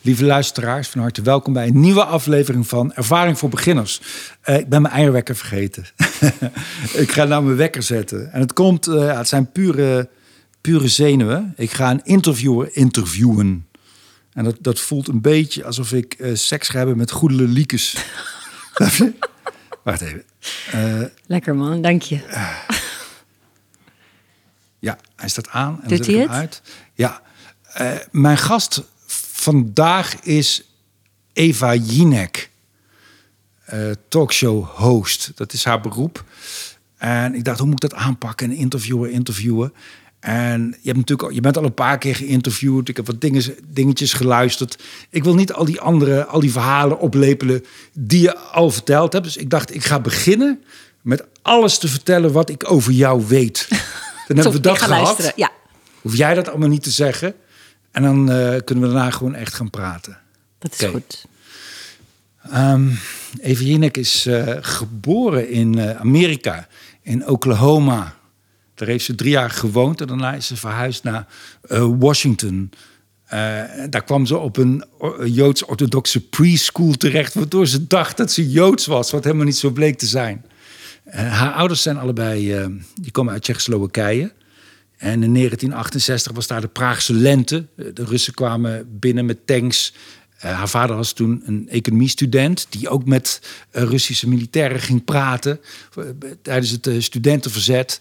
Lieve luisteraars, van harte welkom bij een nieuwe aflevering van Ervaring voor Beginners. Eh, ik ben mijn eierwekker vergeten. ik ga nou mijn wekker zetten. En het komt, uh, het zijn pure, pure zenuwen. Ik ga een interviewer interviewen. En dat, dat voelt een beetje alsof ik uh, seks ga hebben met goede liekes. Wacht even. Lekker man, dank je. ja, hij staat aan. En Doet hij het? Uit. Ja, mijn gast vandaag is Eva Jinek, uh, talkshow host. Dat is haar beroep. En ik dacht, hoe moet ik dat aanpakken? En interviewen, interviewen. En je, hebt natuurlijk, je bent al een paar keer geïnterviewd. Ik heb wat dingetjes geluisterd. Ik wil niet al die andere, al die verhalen oplepelen die je al verteld hebt. Dus ik dacht, ik ga beginnen met alles te vertellen wat ik over jou weet. Dan hebben we dat gehad. Ja. Hoef jij dat allemaal niet te zeggen? En dan uh, kunnen we daarna gewoon echt gaan praten. Dat is goed. Um, Eva Jinek is uh, geboren in uh, Amerika, in Oklahoma. Daar heeft ze drie jaar gewoond en daarna is ze verhuisd naar Washington. daar kwam ze op een Joods-orthodoxe preschool terecht, waardoor ze dacht dat ze Joods was, wat helemaal niet zo bleek te zijn. haar ouders zijn allebei, die komen uit Tsjechoslowakije. En in 1968 was daar de Praagse lente. De Russen kwamen binnen met tanks. Uh, haar vader was toen een economiestudent die ook met uh, Russische militairen ging praten uh, tijdens het studentenverzet.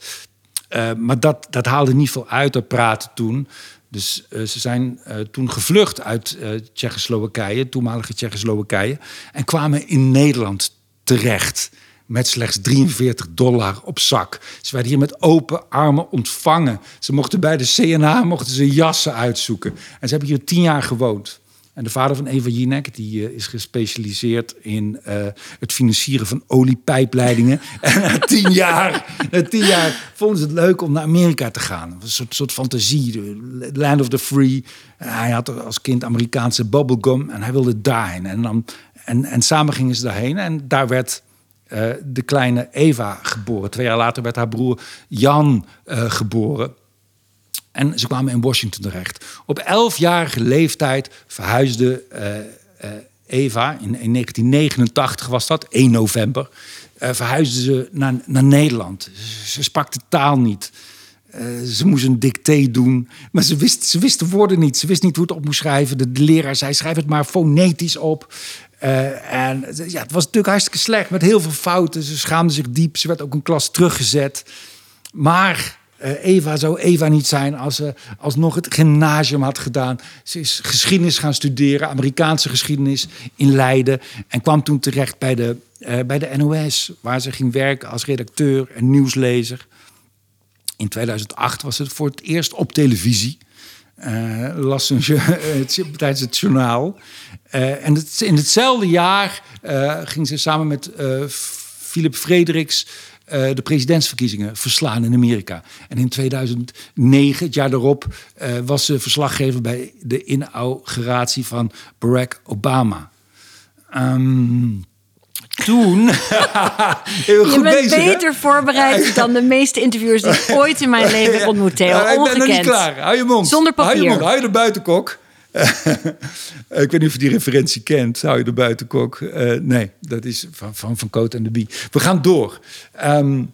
maar dat, dat haalde niet veel uit, dat praten toen. Dus ze zijn toen gevlucht uit Tsjechoslowakije, toenmalige Tsjechoslowakije, en kwamen in Nederland terecht met slechts 43 dollar op zak. Ze werden hier met open armen ontvangen. Ze mochten bij de CNA mochten ze jassen uitzoeken. En ze hebben hier tien jaar gewoond. En de vader van Eva Jinek, die uh, is gespecialiseerd in uh, het financieren van oliepijpleidingen. en na tien, jaar, tien jaar vonden ze het leuk om naar Amerika te gaan. Een soort, soort fantasie, de land of the free. Uh, hij had als kind Amerikaanse bubblegum en hij wilde daarheen. En, dan, en, en samen gingen ze daarheen en daar werd uh, de kleine Eva geboren. Twee jaar later werd haar broer Jan uh, geboren. En ze kwamen in Washington terecht. Op elfjarige leeftijd verhuisde uh, Eva, in, in, 1989 was dat, 1 november, verhuisde ze naar, naar Nederland. Ze, ze sprak de taal niet. ze moest een dicté doen, maar ze wist, ze wist de woorden niet. Ze wist niet hoe het op moest schrijven. De, de leraar zei: schrijf het maar fonetisch op. Uh, en ja, het was natuurlijk hartstikke slecht met heel veel fouten. Ze schaamde zich diep. Ze werd ook een klas teruggezet. Maar uh, Eva zou Eva niet zijn als ze alsnog het gymnasium had gedaan. Ze is geschiedenis gaan studeren, Amerikaanse geschiedenis in Leiden. En kwam toen terecht bij de, uh, bij de NOS, waar ze ging werken als redacteur en nieuwslezer. In 2008 was het voor het eerst op televisie. Uh, las een, tijdens het journaal. Uh, en het, in hetzelfde jaar uh, ging ze samen met Philip Frederiks de presidentsverkiezingen verslaan in Amerika. En in 2009, het jaar daarop, was ze verslaggever bij de inauguratie van Barack Obama. Um, toen. Je bent beter voorbereid dan de meeste interviewers die ik ooit in mijn leven heb ontmoet. Theo. Ja, ik ben nog niet klaar. Hou je mond. Zonder papier. Hou je mond. Hou je de buitenkok. ik weet niet of je die referentie kent. Hou je de buitenkok. Uh, nee, dat is van, van, van Coat en de Bie. We gaan door. Um,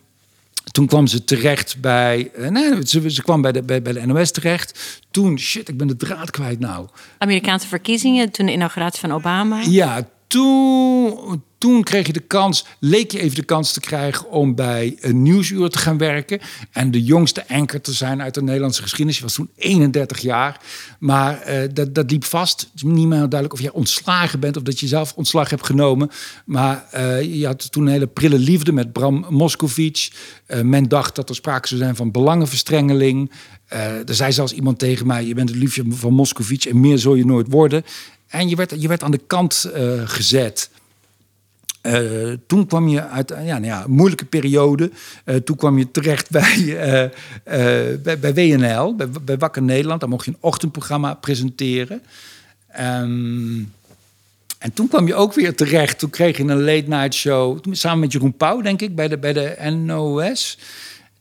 toen kwam ze terecht bij. Uh, nee, ze, ze kwam bij de, bij, bij de NOS terecht. Toen, shit, ik ben de draad kwijt nou. Amerikaanse verkiezingen, toen de inauguratie van Obama. Ja, toen, toen kreeg je de kans, leek je even de kans te krijgen om bij een nieuwsuur te gaan werken. En de jongste anker te zijn uit de Nederlandse geschiedenis. Je was toen 31 jaar. Maar uh, dat, dat liep vast. Het is niet meer duidelijk of jij ontslagen bent of dat je zelf ontslag hebt genomen. Maar uh, je had toen een hele prille liefde met Bram Moskovic. Uh, men dacht dat er sprake zou zijn van belangenverstrengeling. er zei zelfs iemand tegen mij: Je bent het liefje van Moskovic en meer zul je nooit worden. En je werd, je werd aan de kant uh, gezet. Uh, toen kwam je uit ja, nou ja, een moeilijke periode. Toen kwam je terecht bij, bij, bij, WNL, bij, bij, Wakker Nederland. Daar mocht je een ochtendprogramma presenteren. Um, en toen kwam je ook weer terecht. Toen kreeg je een late night show. Samen met Jeroen Pauw, denk ik, bij de, bij de NOS.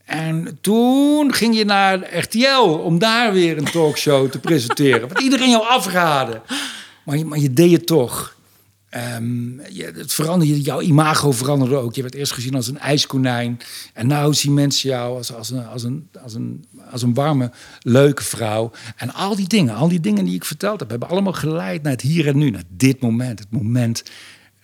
En toen ging je naar RTL om daar weer een talkshow te presenteren. Wat iedereen jou afraadde. Maar, je, maar je deed het toch. Um, je, het veranderde, jouw imago veranderde ook. Je werd eerst gezien als een ijskonijn. En nu zien mensen jou als, als, een, als, een, als, een, als een warme, leuke vrouw. En al die dingen, al die dingen die ik verteld heb, hebben allemaal geleid naar het hier en nu. Naar dit moment. Het moment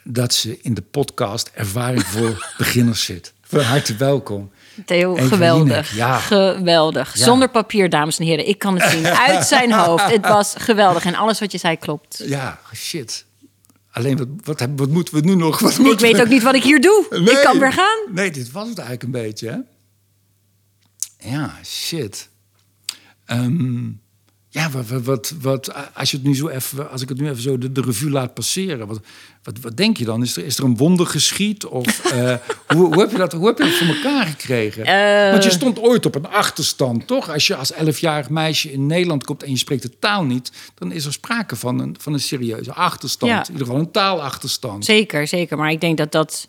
dat ze in de podcast Ervaring voor Beginners zit. Van harte welkom. Theo, geweldig. Ja. Geweldig. Zonder papier, dames en heren. Ik kan het zien uit zijn hoofd. Het was geweldig. En alles wat je zei klopt. Ja, shit. Alleen, wat, wat, wat moeten we nu nog? Wat ik weet ook niet wat ik hier doe. ik kan weer gaan. Nee, dit was het eigenlijk een beetje. Hè? Ja, shit. Um, ja, wat, wat, wat, als, je het nu zo even, als ik het nu even zo de, de revue laat passeren, wat, wat, wat, denk je dan? Is er, is er een wonder geschied? Of uh, hoe, hoe, heb je dat, hoe heb je dat voor elkaar gekregen? Uh... Want je stond ooit op een achterstand, toch? Als je als elfjarig meisje in Nederland komt en je spreekt de taal niet, dan is er sprake van een, van een serieuze achterstand. Ja. In ieder geval een taalachterstand. Zeker, zeker. Maar ik denk dat dat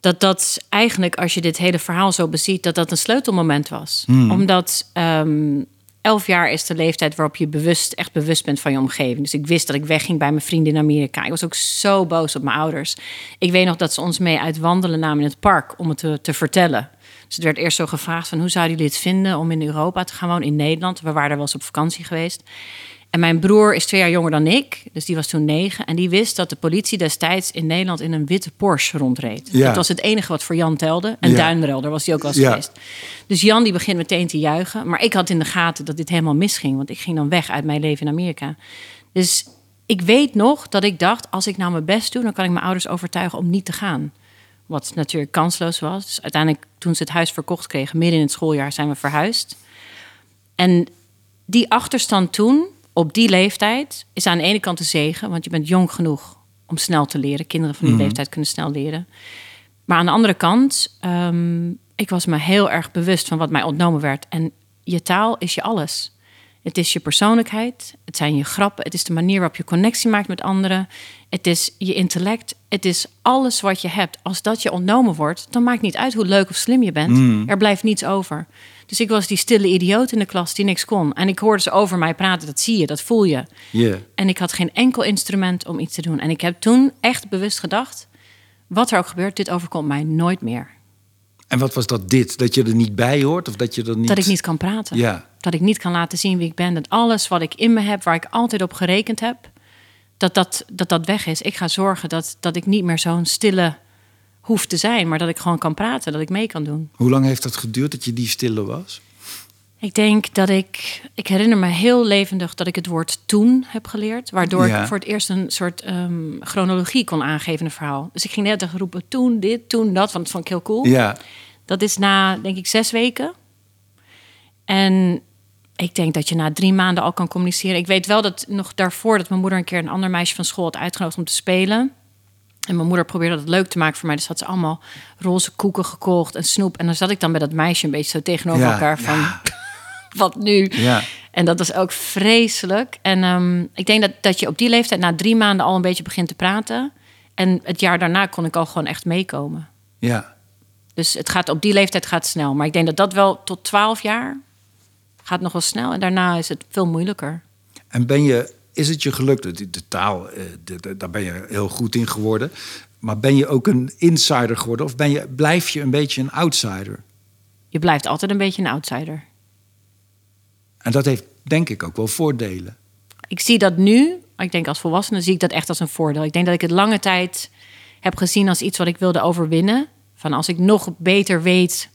dat dat eigenlijk, als je dit hele verhaal zo beziet, dat dat een sleutelmoment was. Hmm. Omdat um, elf jaar is de leeftijd waarop je bewust, echt bewust bent van je omgeving. Dus ik wist dat ik wegging bij mijn vrienden in Amerika. Ik was ook zo boos op mijn ouders. Ik weet nog dat ze ons mee uit wandelen namen in het park om het te, te vertellen. Dus het werd eerst zo gevraagd van hoe zouden jullie het vinden om in Europa te gaan wonen, in Nederland. We waren er wel eens op vakantie geweest. En mijn broer is twee jaar jonger dan ik, dus die was toen negen. En die wist dat de politie destijds in Nederland in een witte Porsche rondreed. Ja. Dat was het enige wat voor Jan telde. En ja. Duinrel, daar was hij ook wel eens ja. geweest. Dus Jan die begint meteen te juichen. Maar ik had in de gaten dat dit helemaal misging. Want ik ging dan weg uit mijn leven in Amerika. Dus ik weet nog dat ik dacht, als ik nou mijn best doe... dan kan ik mijn ouders overtuigen om niet te gaan. Wat natuurlijk kansloos was. Dus uiteindelijk, toen ze het huis verkocht kregen... midden in het schooljaar, zijn we verhuisd. En die achterstand toen op die leeftijd is aan de ene kant een zegen, want je bent jong genoeg om snel te leren. Kinderen van die mhm. leeftijd kunnen snel leren. Maar aan de andere kant, um, ik was me heel erg bewust van wat mij ontnomen werd. En je taal is je alles. Het is je persoonlijkheid, het zijn je grappen, het is de manier waarop je connectie maakt met anderen, het is je intellect, het is alles wat je hebt. Als dat je ontnomen wordt, dan maakt niet uit hoe leuk of slim je bent. Mhm. Er blijft niets over. Dus ik was die stille idioot in de klas die niks kon. En ik hoorde ze over mij praten, dat zie je, dat voel je. Yeah. En ik had geen enkel instrument om iets te doen. En ik heb toen echt bewust gedacht, wat er ook gebeurt, dit overkomt mij nooit meer. En wat was dat dit? Dat je er niet bij hoort of dat je er niet... Dat ik niet kan praten. Ja. Dat ik niet kan laten zien wie ik ben. Dat alles wat ik in me heb, waar ik altijd op gerekend heb, dat dat, dat, dat weg is. Ik ga zorgen dat, dat ik niet meer zo'n stille hoeft te zijn, maar dat ik gewoon kan praten, dat ik mee kan doen. Hoe lang heeft dat geduurd dat je die stille was? Ik denk dat ik, ik herinner me heel levendig dat ik het woord toen heb geleerd, waardoor ik voor het eerst een soort um, chronologie kon aangeven in een verhaal. Dus ik ging net roepen toen dit, toen dat, want dat vond ik heel cool. Ja. Dat is na, denk ik, zes weken. En ik denk dat je na drie maanden al kan communiceren. Ik weet wel dat nog daarvoor dat mijn moeder een keer een ander meisje van school had uitgenodigd om te spelen. En mijn moeder probeerde dat leuk te maken voor mij. Dus had ze allemaal roze koeken gekocht en snoep. En dan zat ik dan met dat meisje een beetje zo tegenover elkaar van... wat nu? Ja. En dat was ook vreselijk. En um, ik denk dat, dat je op die leeftijd na drie maanden al een beetje begint te praten. En het jaar daarna kon ik al gewoon echt meekomen. Ja. Dus het gaat, op die leeftijd gaat snel. Maar ik denk dat dat wel tot twaalf jaar gaat nog wel snel. En daarna is het veel moeilijker. En ben je is het je gelukt? De, de taal, eh, de, daar ben je heel goed in geworden. Maar ben je ook een insider geworden? Of ben je, blijf je een beetje een outsider? Je blijft altijd een beetje een outsider. En dat heeft denk ik ook wel voordelen. Ik zie dat nu, ik denk als volwassene, zie ik dat echt als een voordeel. Ik denk dat ik het lange tijd heb gezien als iets wat ik wilde overwinnen. Van als ik nog beter weet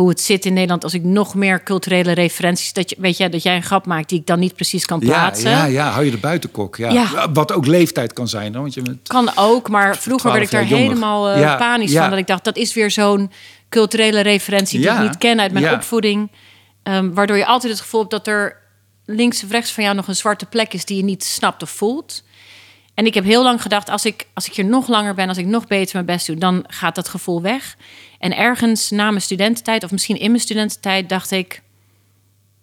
hoe het zit in Nederland als ik nog meer culturele referenties dat je weet je dat jij een grap maakt die ik dan niet precies kan plaatsen. Ja, ja, ja hou je de buitenkok. Ja. ja. Wat ook leeftijd kan zijn, want je bent kan ook, maar vroeger werd ik daar helemaal uh, panisch van dat ik dacht dat is weer zo'n culturele referentie die ik niet ken uit mijn opvoeding, um, waardoor je altijd het gevoel hebt dat er links of rechts van jou nog een zwarte plek is die je niet snapt of voelt. En ik heb heel lang gedacht, als ik, als ik hier nog langer ben, als ik nog beter mijn best doe, dan gaat dat gevoel weg. En ergens na mijn studententijd, of misschien in mijn studententijd, dacht ik: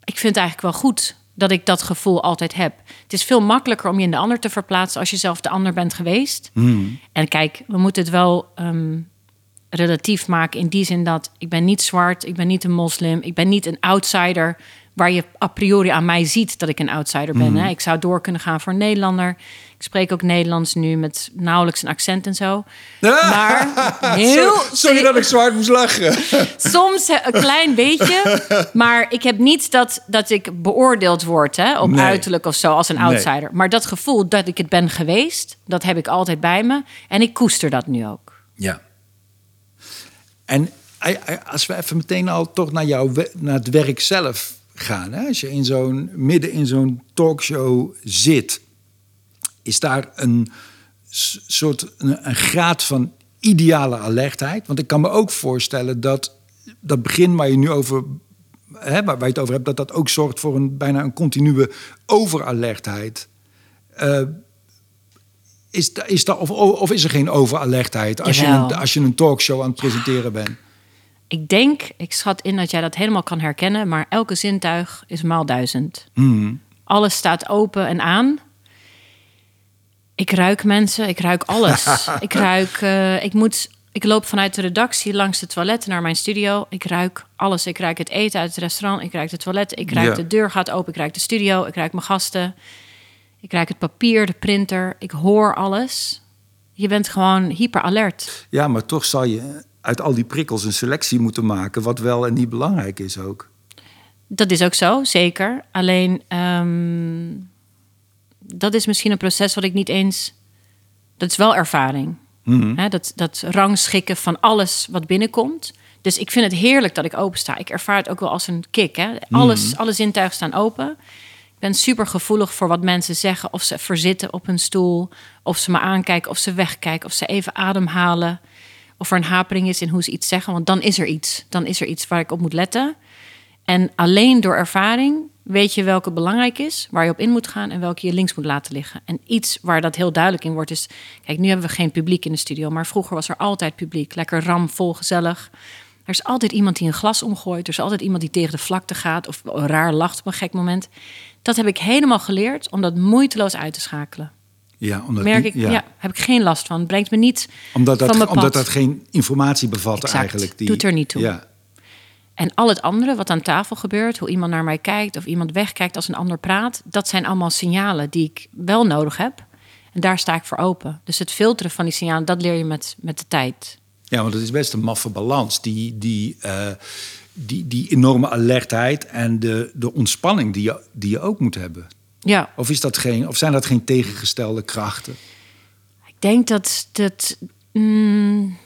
ik vind het eigenlijk wel goed dat ik dat gevoel altijd heb. Het is veel makkelijker om je in de ander te verplaatsen als je zelf de ander bent geweest. Hmm. En kijk, we moeten het wel ehm, relatief maken in die zin dat ik ben niet zwart, ik ben niet een moslim, ik ben niet een outsider waar je a priori aan mij ziet dat ik een outsider ben. Hè? Ik zou door kunnen gaan voor een Nederlander. Ik spreek ook Nederlands nu met nauwelijks een accent en zo. Maar heel... Sorry dat ik zo hard moest lachen. Soms een klein beetje. Maar ik heb niet dat, dat ik beoordeeld word hè, op Nee. uiterlijk of zo als een Nee. outsider. Maar dat gevoel dat ik het ben geweest, dat heb ik altijd bij me. En ik koester dat nu ook. Ja. En eh, eh, als we even meteen al toch naar, jouw, we- naar het werk zelf gaan. Hè? Als je in zo'n, midden in zo'n talkshow zit, is daar een soort een, een graad van ideale alertheid. Want ik kan me ook voorstellen dat dat begin waar je nu over, hè, waar, je het over hebt, dat dat ook zorgt voor een bijna een continue overalertheid. Eh, is, da- is of, of is er geen overalertheid als je, een, als je een talkshow aan het presenteren bent? Ik denk, ik schat in dat jij dat helemaal kan herkennen, maar elke zintuig is maal duizend. Alles staat open en aan. Ik ruik mensen, ik ruik alles. ik ruik, eh, ik moet, ik loop vanuit de redactie langs de toiletten naar mijn studio. Ik ruik alles. Ik ruik het eten uit het restaurant, ik ruik de toilet, ik ruik Ja. de deur gaat open, ik ruik de studio, ik ruik mijn gasten. Ik ruik het papier, de printer, ik hoor alles. Je bent gewoon hyper alert. Ja, maar toch zal je uit al die prikkels een selectie moeten maken, wat wel en niet belangrijk is ook. Dat is ook zo, zeker. Alleen ehm, dat is misschien een proces wat ik niet eens. Dat is wel ervaring. Hè, dat, dat rangschikken van alles wat binnenkomt. Dus ik vind het heerlijk dat ik opensta. Ik ervaar het ook wel als een kick. Hè. Alles, Alle zintuigen staan open. Ik ben super gevoelig voor wat mensen zeggen. Of ze verzitten op hun stoel. Of ze me aankijken. Of ze wegkijken. Of ze even ademhalen. Of er een hapering is in hoe ze iets zeggen. Want dan is er iets. Dan is er iets waar ik op moet letten. En alleen door ervaring weet je welke belangrijk is, waar je op in moet gaan en welke je links moet laten liggen. En iets waar dat heel duidelijk in wordt is, kijk, nu hebben we geen publiek in de studio, maar vroeger was er altijd publiek, lekker ramvol, gezellig. Er is altijd iemand die een glas omgooit, er is altijd iemand die tegen de vlakte gaat of raar lacht op een gek moment. Dat heb ik helemaal geleerd om dat moeiteloos uit te schakelen. Ja, omdat, Merk ik, ja. heb ik geen last van. Het brengt me niet omdat, dat, van mijn pad. omdat dat geen informatie bevat Exact. eigenlijk. Die, Doet er niet toe. Ja. En al het andere wat aan tafel gebeurt, hoe iemand naar mij kijkt of iemand wegkijkt als een ander praat, dat zijn allemaal signalen die ik wel nodig heb. En daar sta ik voor open. Dus het filteren van die signalen, dat leer je met, met de tijd. ja, want het is best een maffe balans. Die, die, eh, die, die enorme alertheid en de, de ontspanning die je, die je ook moet hebben. Ja, Of, is dat geen, of zijn dat geen tegengestelde krachten? ik denk dat dat. mm,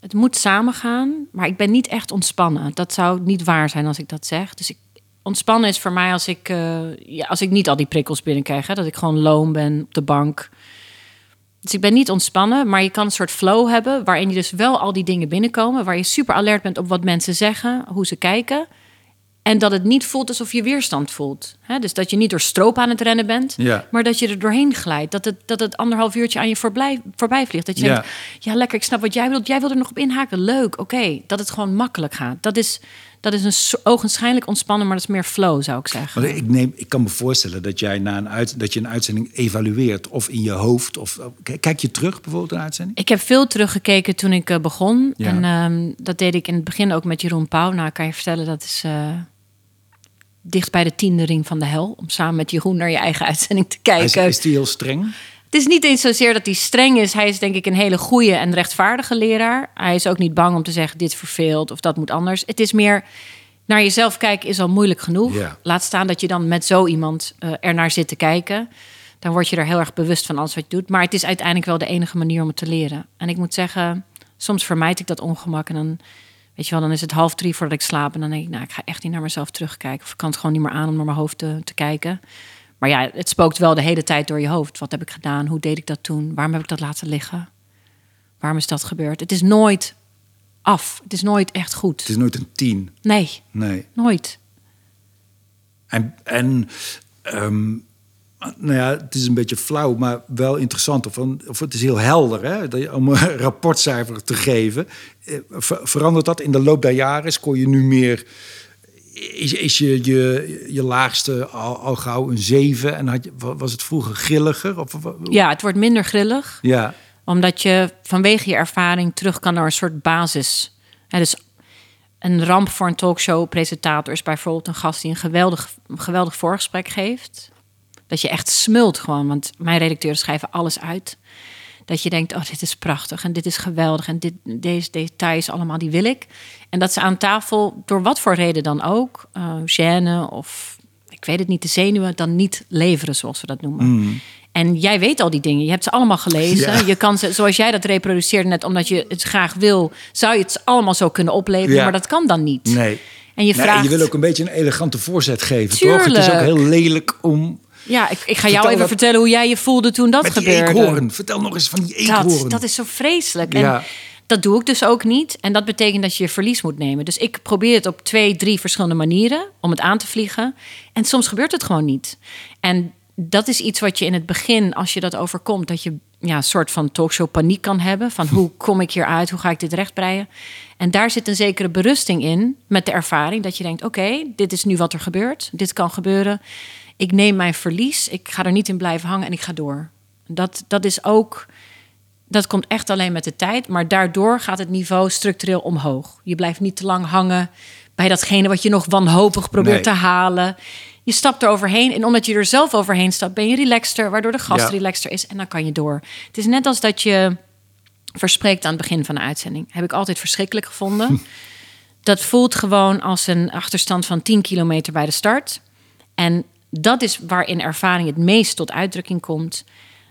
het moet samengaan, maar ik ben niet echt ontspannen. Dat zou niet waar zijn als ik dat zeg. Dus ik, ontspannen is voor mij als ik, eh, ja, als ik niet al die prikkels binnenkrijg. Hè, dat ik gewoon loom ben op de bank. Dus ik ben niet ontspannen, maar je kan een soort flow hebben... waarin je dus wel al die dingen binnenkomen... waar je super alert bent op wat mensen zeggen, hoe ze kijken... en dat het niet voelt alsof je weerstand voelt. Hè? Dus dat je niet door stroop aan het rennen bent... Ja. maar dat je er doorheen glijdt. Dat het, dat het anderhalf uurtje aan je voorbij, voorbij vliegt. Dat je Ja. denkt, ja lekker, ik snap wat jij wilt. Jij wil er nog op inhaken, leuk, oké. Dat het gewoon makkelijk gaat. Dat is, dat is een ogenschijnlijk ontspannen... maar dat is meer flow, zou ik zeggen. Want ik, neem, ik kan me voorstellen dat jij na een, uit, dat je een uitzending evalueert. Of in je hoofd. Of, k- kijk je terug bijvoorbeeld een uitzending? Ik heb veel teruggekeken toen ik eh, begon. Ja. En ehm, dat deed ik in het begin ook met Jeroen Pauw. Nou, kan je vertellen, dat is eh, dicht bij de tiende ring van de hel. Om samen met Jeroen naar je eigen uitzending te Is, kijken. is die heel streng? Het is niet eens zozeer dat hij streng is. Hij is denk ik een hele goede en rechtvaardige leraar. Hij is ook niet bang om te zeggen dit verveelt of dat moet anders. Het is meer naar jezelf kijken is al moeilijk genoeg. Laat staan dat je dan met zo iemand eh er naar zit te kijken. Dan word je er heel erg bewust van alles wat je doet. Maar het is uiteindelijk wel de enige manier om het te leren. En ik moet zeggen, soms vermijd ik dat ongemak. En dan, weet je wel, dan is het half drie voordat ik slaap. En dan denk ik, nou, ik ga echt niet naar mezelf terugkijken. Of ik kan het gewoon niet meer aan om naar mijn hoofd te, te kijken. Maar ja, het spookt wel de hele tijd door je hoofd. Wat heb ik gedaan? Hoe deed ik dat toen? Waarom heb ik dat laten liggen? Waarom is dat gebeurd? Het is nooit af. Het is nooit echt goed. Het is nooit een tien. Nee, Nee. nooit. En, en ehm, nou ja, het is een beetje flauw, maar wel interessant. Of, of het is heel helder hè, om een rapportcijfer te geven. Eh, ver- Verandert dat in de loop der jaren? Scoor je nu meer... Is, is je, je, je laagste al, al gauw een 7? En had je, wa- was het vroeger grilliger? Of, Ja, het wordt minder grillig. ja. Omdat je vanwege je ervaring terug kan naar een soort basis. Ja, dus een ramp voor een talkshow-presentator is bijvoorbeeld een gast die een geweldig, geweldig voorgesprek geeft. Dat je echt smult gewoon, want mijn redacteuren schrijven alles uit. Dat je denkt, oh, dit is prachtig en dit is geweldig en dit, deze details allemaal, die wil ik. En dat ze aan tafel, door wat voor reden dan ook, uh, gêne of ik weet het niet, de zenuwen, dan niet leveren, zoals we dat noemen. Mm. En jij weet al die dingen. Je hebt ze allemaal gelezen. Ja. Je kan ze, zoals jij dat reproduceert net, omdat je het graag wil, zou je het allemaal zo kunnen opleveren. Ja. Maar dat kan dan niet. Nee. En je vraagt. je wil ook een beetje een elegante voorzet geven, toch? Het is ook Tuurlijk. heel lelijk om... Ja, ik, ik ga jou even dat- vertellen hoe jij je voelde toen dat Met gebeurde. eekhoorn. Vertel nog eens van die eekhoorn. Dat, dat is zo vreselijk. En Ja. dat doe ik dus ook niet. En dat betekent dat je je verlies moet nemen. Dus ik probeer het op twee, drie verschillende manieren om het aan te vliegen. En soms gebeurt het gewoon niet. En dat is iets wat je in het begin, als je dat overkomt, dat je ja, een soort van talkshow paniek kan hebben. Van hoe kom ik hier uit? Hoe ga ik dit rechtbreien? En daar zit een zekere berusting in met de ervaring. Dat je denkt, oké, dit is nu wat er gebeurt. Dit kan gebeuren. Ik neem mijn verlies. Ik ga er niet in blijven hangen en ik ga door. Dat, dat is ook dat komt echt alleen met de tijd. Maar daardoor gaat het niveau structureel omhoog. Je blijft niet te lang hangen bij datgene wat je nog wanhopig probeert Nee. te halen. Je stapt er overheen. En omdat je er zelf overheen stapt, ben je relaxter. Waardoor de gast Ja. relaxter is. En dan kan je door. Het is net als dat je verspreekt aan het begin van de uitzending. Heb ik altijd verschrikkelijk gevonden. dat voelt gewoon als een achterstand van 10 kilometer bij de start. En dat is waarin ervaring het meest tot uitdrukking komt.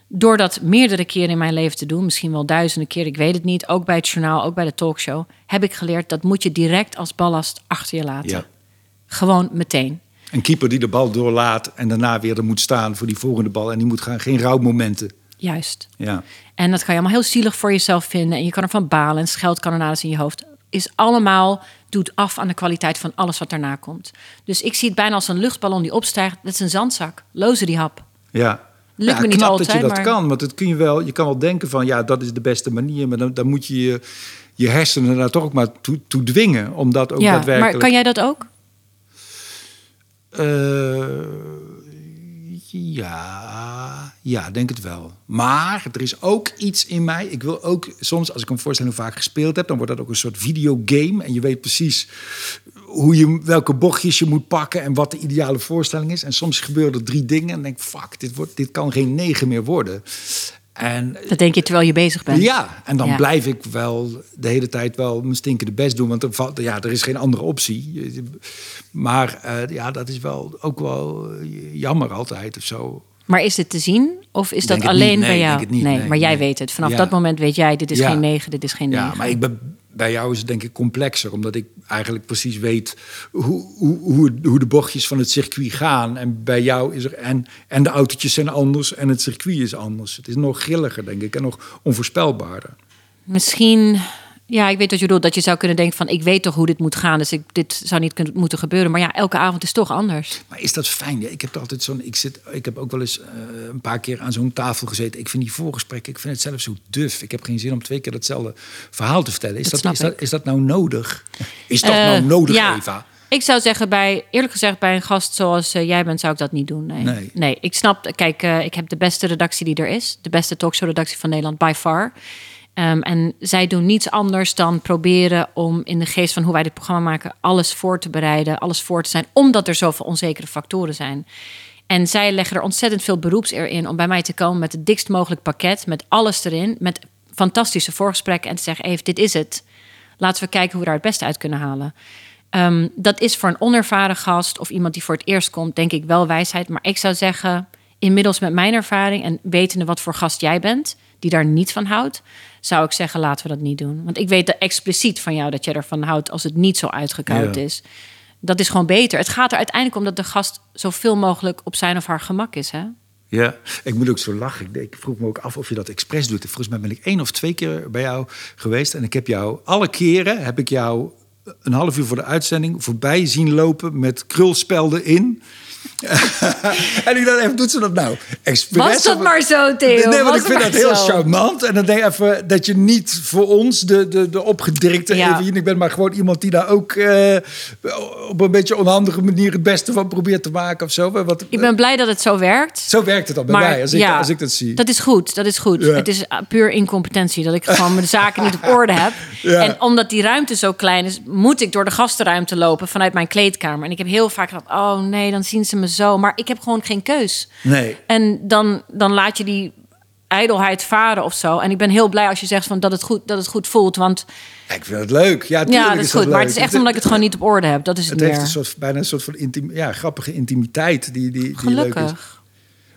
Door dat meerdere keren in mijn leven te doen, misschien wel duizenden keer, ik weet het niet, ook bij het journaal, ook bij de talkshow, heb ik geleerd dat moet je direct als ballast achter je laten. Ja. Gewoon meteen. Een keeper die de bal doorlaat en daarna weer er moet staan voor die volgende bal. En die moet gaan, geen rouwmomenten. Juist. Ja. En dat kan je allemaal heel zielig voor jezelf vinden. En je kan ervan balen en scheldkanonades in je hoofd. Is allemaal, doet af aan de kwaliteit van alles wat daarna komt. Dus ik zie het bijna als een luchtballon die opstijgt. Dat is een zandzak. Lozen die hap. Ja. Lukt ja, me niet altijd, dat je dat maar- kan. Want dat kun je, wel, je kan wel denken van ja, dat is de beste manier. Maar dan, dan moet je je, je hersenen daar toch ook maar toe, toe dwingen. Om dat ook ja, daadwerkelijk... maar kan jij dat ook? Eh, ja, ja, denk het wel. Maar er is ook iets in mij. Ik wil ook soms, als ik een voorstelling vaak gespeeld heb, dan wordt dat ook een soort videogame. En je weet precies hoe je, welke bochtjes je moet pakken en wat de ideale voorstelling is. En soms gebeuren er drie dingen en denk fuck, dit, wordt, dit kan geen negen meer worden. En Dat denk je terwijl je bezig bent. ja, en dan Ja. blijf ik wel de hele tijd wel mijn stinkende best doen. Want er, ja, er is geen andere optie. Maar eh, ja, dat is wel ook wel eh, jammer altijd of zo. Maar is dit te zien? Of is Denk dat alleen niet. Nee, bij jou? niet. Nee, maar jij weet het. Vanaf Ja. dat moment weet jij, dit is Ja. geen negen, dit is geen negen. Ja, maar ik ben, bij jou is het denk ik complexer. Omdat ik eigenlijk precies weet hoe, hoe, hoe, hoe de bochtjes van het circuit gaan. En bij jou is er... En, en de autootjes zijn anders en het circuit is anders. Het is nog grilliger, denk ik. En nog onvoorspelbaarder. Misschien, ja, ik weet wat je bedoelt. Dat je zou kunnen denken van, ik weet toch hoe dit moet gaan. Dus ik, dit zou niet kunnen, moeten gebeuren. Maar ja, elke avond is toch anders. Maar is dat fijn? Ja, ik heb altijd zo'n. Ik, zit, ik heb ook wel eens eh, een paar keer aan zo'n tafel gezeten. Ik vind die voorgesprekken, ik vind het zelf zo duf. Ik heb geen zin om twee keer hetzelfde verhaal te vertellen. Is Dat dat, is, dat, is dat nou nodig? Is dat Eh, nou nodig, ja. Eva? Ik zou zeggen, bij, eerlijk gezegd, bij een gast zoals eh, jij bent, zou ik dat niet doen. Nee, Nee. ik snap, kijk, ik heb de beste redactie die er is. De beste talkshow-redactie van Nederland, by far. Ehm, en zij doen niets anders dan proberen om in de geest van hoe wij dit programma maken, alles voor te bereiden, alles voor te zijn, omdat er zoveel onzekere factoren zijn. En zij leggen er ontzettend veel beroepseer in om bij mij te komen met het dikst mogelijk pakket, met alles erin, met fantastische voorgesprekken en te zeggen: Eve, dit is het. Laten we kijken hoe we daar het beste uit kunnen halen. Ehm, dat is voor een onervaren gast of iemand die voor het eerst komt, denk ik wel wijsheid. Maar ik zou zeggen, inmiddels met mijn ervaring en wetende wat voor gast jij bent, die daar niet van houdt, zou ik zeggen, laten we dat niet doen. Want ik weet er expliciet van jou dat je ervan houdt als het niet zo uitgekoud Ja. is. Dat is gewoon beter. Het gaat er uiteindelijk om dat de gast zoveel mogelijk op zijn of haar gemak is. Hè? Ja, ik moet ook zo lachen. Ik, ik vroeg me ook af of je dat expres doet. Volgens mij ben ik één of twee keer bij jou geweest. En ik heb jou, alle keren heb ik jou een half uur voor de uitzending voorbij zien lopen met krulspelden in. en ik dacht even, doet ze dat nou? Expres, Was dat of- maar zo, Theo? Nee, want ik vind dat heel zo? charmant. En dan denk ik even dat je niet voor ons de, de, de opgedirkte Ja. Evelien bent, maar gewoon iemand die daar ook eh, op een beetje onhandige manier het beste van probeert te maken of zo. Wat, Ik ben blij dat het zo werkt. Zo werkt het al bij mij, als ik, als ik dat zie. Dat is goed, dat is goed. Ja. Het is puur incompetentie dat ik gewoon mijn zaken niet op orde heb. Ja. En omdat die ruimte zo klein is, moet ik door de gastenruimte lopen vanuit mijn kleedkamer. En ik heb heel vaak gedacht, oh nee, dan zien ze me zo. Maar ik heb gewoon geen keus. Nee. En dan, dan laat je die ijdelheid varen of zo. En ik ben heel blij als je zegt van dat, het goed, dat het goed voelt. Want ik vind het leuk. Ja, dat is goed. Maar het is echt omdat ik het gewoon niet op orde heb. Dat is het, Het heeft een soort, bijna een soort van intiem, ja, grappige intimiteit die, die, die leuk is.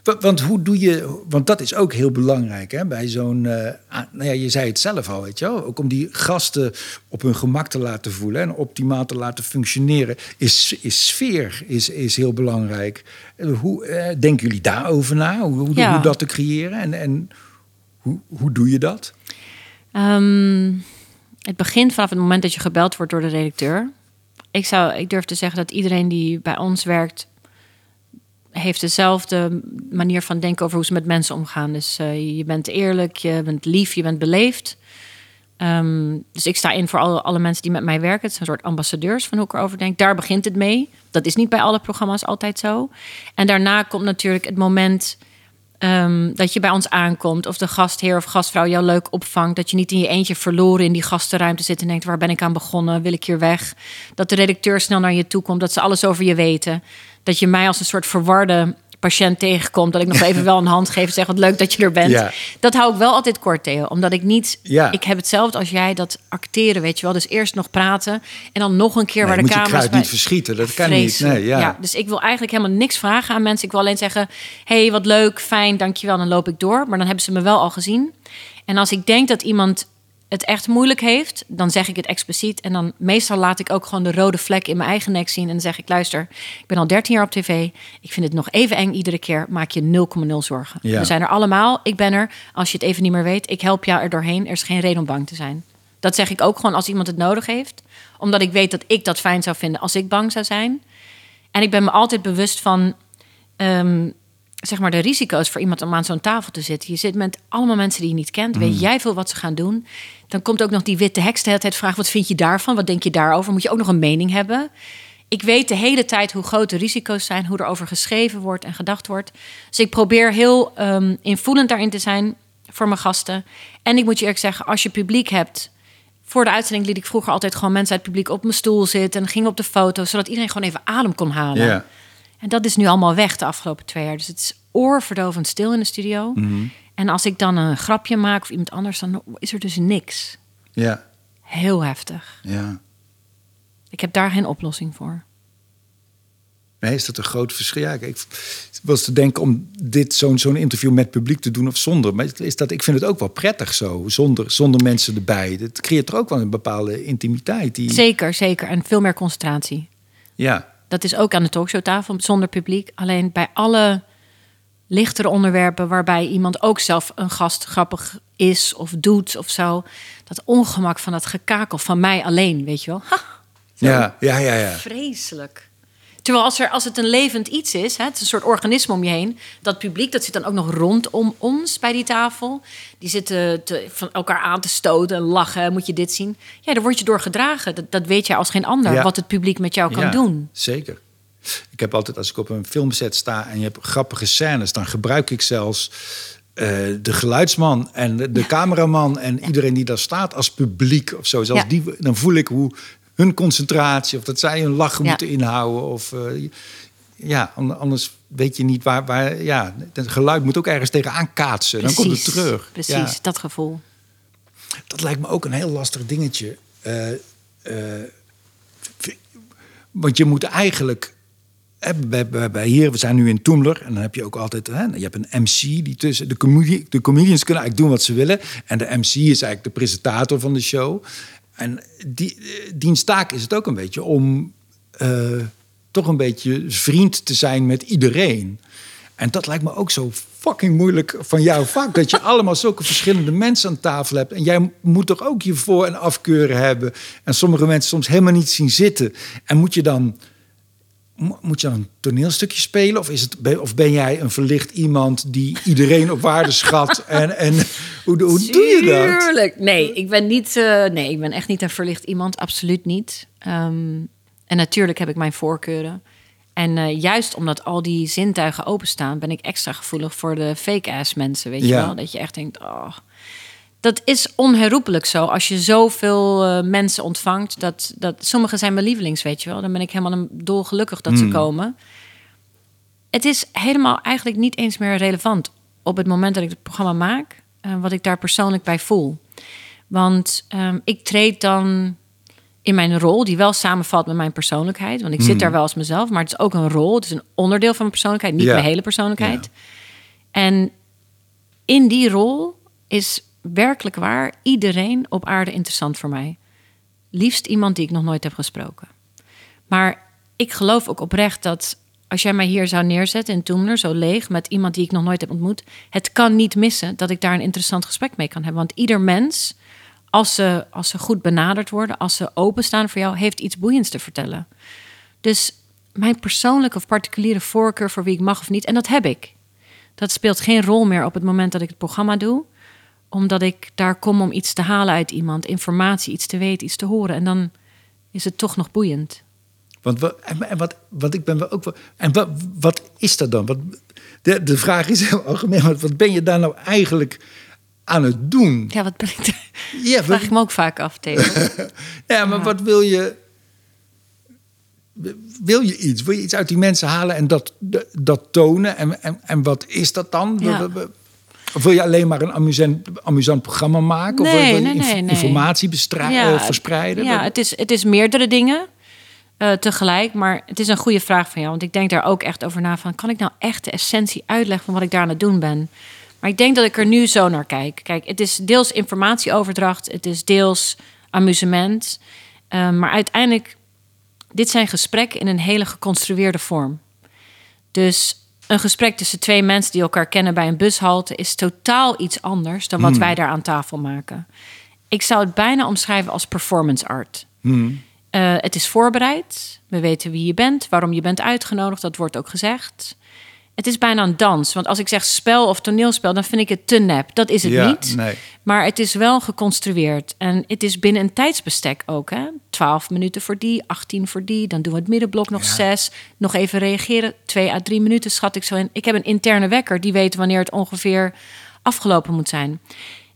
Want, hoe doe je, want dat is ook heel belangrijk hè, bij zo'n, eh, nou ja, je zei het zelf al, weet je wel, ook om die gasten op hun gemak te laten voelen en optimaal te laten functioneren, is, is sfeer is, is heel belangrijk. Hoe eh, denken jullie daarover na? Hoe, hoe, Ja. hoe dat te creëren en, en hoe, hoe doe je dat? Ehm, het begint vanaf het moment dat je gebeld wordt door de redacteur. Ik, zou, ik durf te zeggen dat iedereen die bij ons werkt... heeft dezelfde manier van denken over hoe ze met mensen omgaan. Dus eh, je bent eerlijk, je bent lief, je bent beleefd. Ehm, dus ik sta in voor alle, mensen die met mij werken. Het zijn een soort ambassadeurs van hoe ik erover denk. Daar begint het mee. Dat is niet bij alle programma's altijd zo. En daarna komt natuurlijk het moment ehm, dat je bij ons aankomt. Of de gastheer of gastvrouw jou leuk opvangt. Dat je niet in je eentje verloren in die gastenruimte zit en denkt: waar ben ik aan begonnen? Wil ik hier weg? Dat de redacteur snel naar je toe komt. Dat ze alles over je weten. Dat je mij als een soort verwarde patiënt tegenkomt. Dat ik nog even wel een hand geef en zeg: wat leuk dat je er bent. Ja. Dat hou ik wel altijd kort, Theo. Omdat ik niet. Ja. Ik heb hetzelfde als jij dat acteren, weet je wel. Dus eerst nog praten en dan nog een keer Nee, waar de moet je camera's kruid bij- niet verschieten, dat kan niet. Nee, ja. dus ik wil eigenlijk helemaal niks vragen aan mensen. Ik wil alleen zeggen: hey, wat leuk, fijn, dankjewel. Dan loop ik door. Maar dan hebben ze me wel al gezien. En als ik denk dat iemand het echt moeilijk heeft, dan zeg ik het expliciet. En dan meestal laat ik ook gewoon de rode vlek in mijn eigen nek zien. En dan zeg ik: luister, ik ben al 13 jaar op tv. Ik vind het nog even eng iedere keer. Maak je 0,0 zorgen. Ja. We zijn er allemaal. Ik ben er. Als je het even niet meer weet, ik help jou er doorheen. Er is geen reden om bang te zijn. Dat zeg ik ook gewoon als iemand het nodig heeft. Omdat ik weet dat ik dat fijn zou vinden als ik bang zou zijn. En ik ben me altijd bewust van ehm, zeg maar de risico's voor iemand om aan zo'n tafel te zitten. Je zit met allemaal mensen die je niet kent. Weet jij veel wat ze gaan doen? Dan komt ook nog die witte heks de hele tijd vragen: wat vind je daarvan? Wat denk je daarover? Moet je ook nog een mening hebben? Ik weet de hele tijd hoe groot de risico's zijn, hoe er over geschreven wordt en gedacht wordt. Dus ik probeer heel ehm, invoelend daarin te zijn voor mijn gasten. En ik moet je eerlijk zeggen, als je publiek hebt. Voor de uitzending liet ik vroeger altijd gewoon mensen uit het publiek op mijn stoel zitten. En gingen op de foto, zodat iedereen gewoon even adem kon halen. Ja. En dat is nu allemaal weg de afgelopen twee jaar. Dus het is oorverdovend stil in de studio. Mhm. En als ik dan een grapje maak of iemand anders, dan is er dus niks. Ja, Heel heftig. ja. Ik heb daar geen oplossing voor. Nee, is dat een groot verschil? Ja, ik was te denken om dit zo'n zo'n interview met publiek te doen of zonder. Maar is dat, ik vind het ook wel prettig zo, zonder, zonder mensen erbij. Het creëert er ook wel een bepaalde intimiteit. Die, Zeker, zeker. En veel meer concentratie. ja, Dat is ook aan de talkshowtafel zonder publiek. Alleen bij alle lichtere onderwerpen waarbij iemand ook zelf een gast grappig is of doet of zo. Dat ongemak van dat gekakel van mij alleen, weet je wel. Ha, ja, ja, ja, ja. Vreselijk. Terwijl als, er, als het een levend iets is, hè, het is een soort organisme om je heen. Dat publiek, dat zit dan ook nog rondom ons bij die tafel. Die zitten te, van elkaar aan te stoten en lachen. Moet je dit zien? Ja, daar word je door gedragen. Dat, dat weet jij als geen ander, Ja. wat het publiek met jou kan Ja, doen. Zeker. Ik heb altijd, als ik op een filmset sta en je hebt grappige scènes, dan gebruik ik zelfs eh, de geluidsman en de, de cameraman en iedereen die daar staat als publiek of zo. Zelfs Ja. die, dan voel ik hoe hun concentratie of dat zij hun lachen Ja. moeten inhouden. Of, eh, ja, an- anders weet je niet waar. waar ja, het geluid moet ook ergens tegenaan kaatsen. Dan komt het terug. Precies, Ja. dat gevoel. Dat lijkt me ook een heel lastig dingetje. Eh, eh, want je moet eigenlijk. Bij, hier, we zijn nu in Toemler. En dan heb je ook altijd. Hè, je hebt een MC die tussen. De, comedi de comedians kunnen eigenlijk doen wat ze willen. En de MC is eigenlijk de presentator van de show. En die, diens taak is het ook een beetje om. eh, toch een beetje vriend te zijn met iedereen. En dat lijkt me ook zo fucking moeilijk van jouw vak. Dat je allemaal zulke verschillende mensen aan tafel hebt. En jij moet toch ook je voor- en afkeuren hebben. En sommige mensen soms helemaal niet zien zitten. En moet je dan moet je dan een toneelstukje spelen? Of, is het, ben- of ben jij een verlicht iemand die iedereen op waarde schat? En, en hoe, hoe doe je dat? Tuurlijk. Nee, ik ben niet. eh, nee, ik ben echt niet een verlicht iemand. Absoluut niet. Ehm, en natuurlijk heb ik mijn voorkeuren. En eh, juist omdat al die zintuigen openstaan, ben ik extra gevoelig voor de fake-ass mensen. Weet je wel? Dat je echt denkt, oh. Dat is onherroepelijk zo. Als je zoveel eh, mensen ontvangt, dat, dat sommige zijn mijn lievelings, weet je wel. Dan ben ik helemaal dolgelukkig dat ze komen. Het is helemaal eigenlijk niet eens meer relevant op het moment dat ik het programma maak, eh, wat ik daar persoonlijk bij voel. Want ehm, ik treed dan in mijn rol, die wel samenvalt met mijn persoonlijkheid. Want ik zit daar wel als mezelf, maar het is ook een rol. Het is een onderdeel van mijn persoonlijkheid, niet mijn hele persoonlijkheid. En in die rol is werkelijk waar iedereen op aarde interessant voor mij. Liefst iemand die ik nog nooit heb gesproken. Maar ik geloof ook oprecht dat als jij mij hier zou neerzetten in Toemler, zo leeg, met iemand die ik nog nooit heb ontmoet, het kan niet missen dat ik daar een interessant gesprek mee kan hebben. Want ieder mens, als ze, als ze goed benaderd worden, als ze openstaan voor jou, heeft iets boeiends te vertellen. Dus mijn persoonlijke of particuliere voorkeur voor wie ik mag of niet, en dat heb ik. Dat speelt geen rol meer op het moment dat ik het programma doe, omdat ik daar kom om iets te halen uit iemand, informatie, iets te weten, iets te horen. En dan is het toch nog boeiend. Want wat, en, wat, wat ik ben wel ook wel. En wat, wat is dat dan? Wat, de, de vraag is heel algemeen, maar wat ben je daar nou eigenlijk aan het doen? Ja, wat ben ik daar? Ja, vraag wat, ik me ook vaak af, Theo. ja maar wat wil je. Wil je iets? Wil je iets uit die mensen halen en dat, dat tonen? En, en, en wat is dat dan? Ja. Of wil je alleen maar een amusant, amusant programma maken? of wil je nee, nee, nee. informatie eh, verspreiden? Ja, het is, het is meerdere dingen eh, tegelijk. Maar het is een goede vraag van jou. Want ik denk daar ook echt over na van... kan ik nou echt de essentie uitleggen van wat ik daar aan het doen ben? Maar ik denk dat ik er nu zo naar kijk. Kijk, het is deels informatieoverdracht. Het is deels amusement. Eh, maar uiteindelijk... dit zijn gesprekken in een hele geconstrueerde vorm. Dus een gesprek tussen twee mensen die elkaar kennen bij een bushalte is totaal iets anders dan wat wij daar aan tafel maken. Ik zou het bijna omschrijven als performance art. Eh, het is voorbereid. We weten wie je bent, waarom je bent uitgenodigd. Dat wordt ook gezegd. Het is bijna een dans. Want als ik zeg spel of toneelspel, dan vind ik het te nep. Dat is het Ja, niet. nee. Maar het is wel geconstrueerd. En het is binnen een tijdsbestek ook. Hè? 12 minuten voor die, 18 voor die. Dan doen we het middenblok nog Ja. zes. Nog even reageren. 2 à 3 minuten schat ik zo in. Ik heb een interne wekker die weet wanneer het ongeveer afgelopen moet zijn.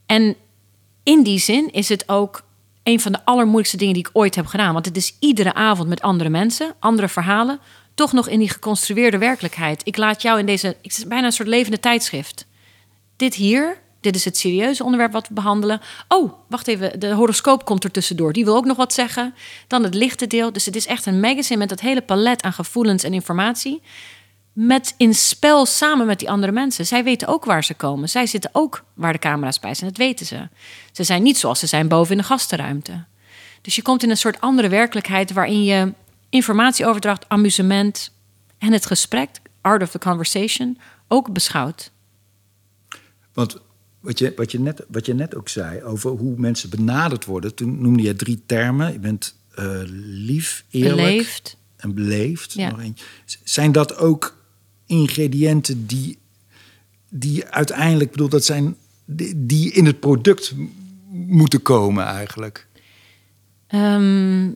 En in die zin is het ook een van de allermoeilijkste dingen die ik ooit heb gedaan. Want het is iedere avond met andere mensen, andere verhalen. Toch nog in die geconstrueerde werkelijkheid. Ik laat jou in deze. Het is bijna een soort levende tijdschrift. Dit hier, dit is het serieuze onderwerp wat we behandelen. Oh, wacht even, de horoscoop komt er tussendoor. Die wil ook nog wat zeggen. Dan het lichte deel. Dus het is echt een magazine met dat hele palet aan gevoelens en informatie. Met in spel samen met die andere mensen. Zij weten ook waar ze komen. Zij zitten ook waar de camera's bij zijn. Dat weten ze. Ze zijn niet zoals ze zijn boven in de gastenruimte. Dus je komt in een soort andere werkelijkheid waarin je informatieoverdracht, amusement en het gesprek, art of the conversation, ook beschouwt. Want wat je, wat, je net, wat je net ook zei over hoe mensen benaderd worden, toen noemde je drie termen. Je bent eh, lief, eerlijk Beleefd. en beleefd. Ja. Nog Zijn dat ook ingrediënten die, die uiteindelijk, bedoel, dat zijn die, die in het product moeten komen eigenlijk? Ehm,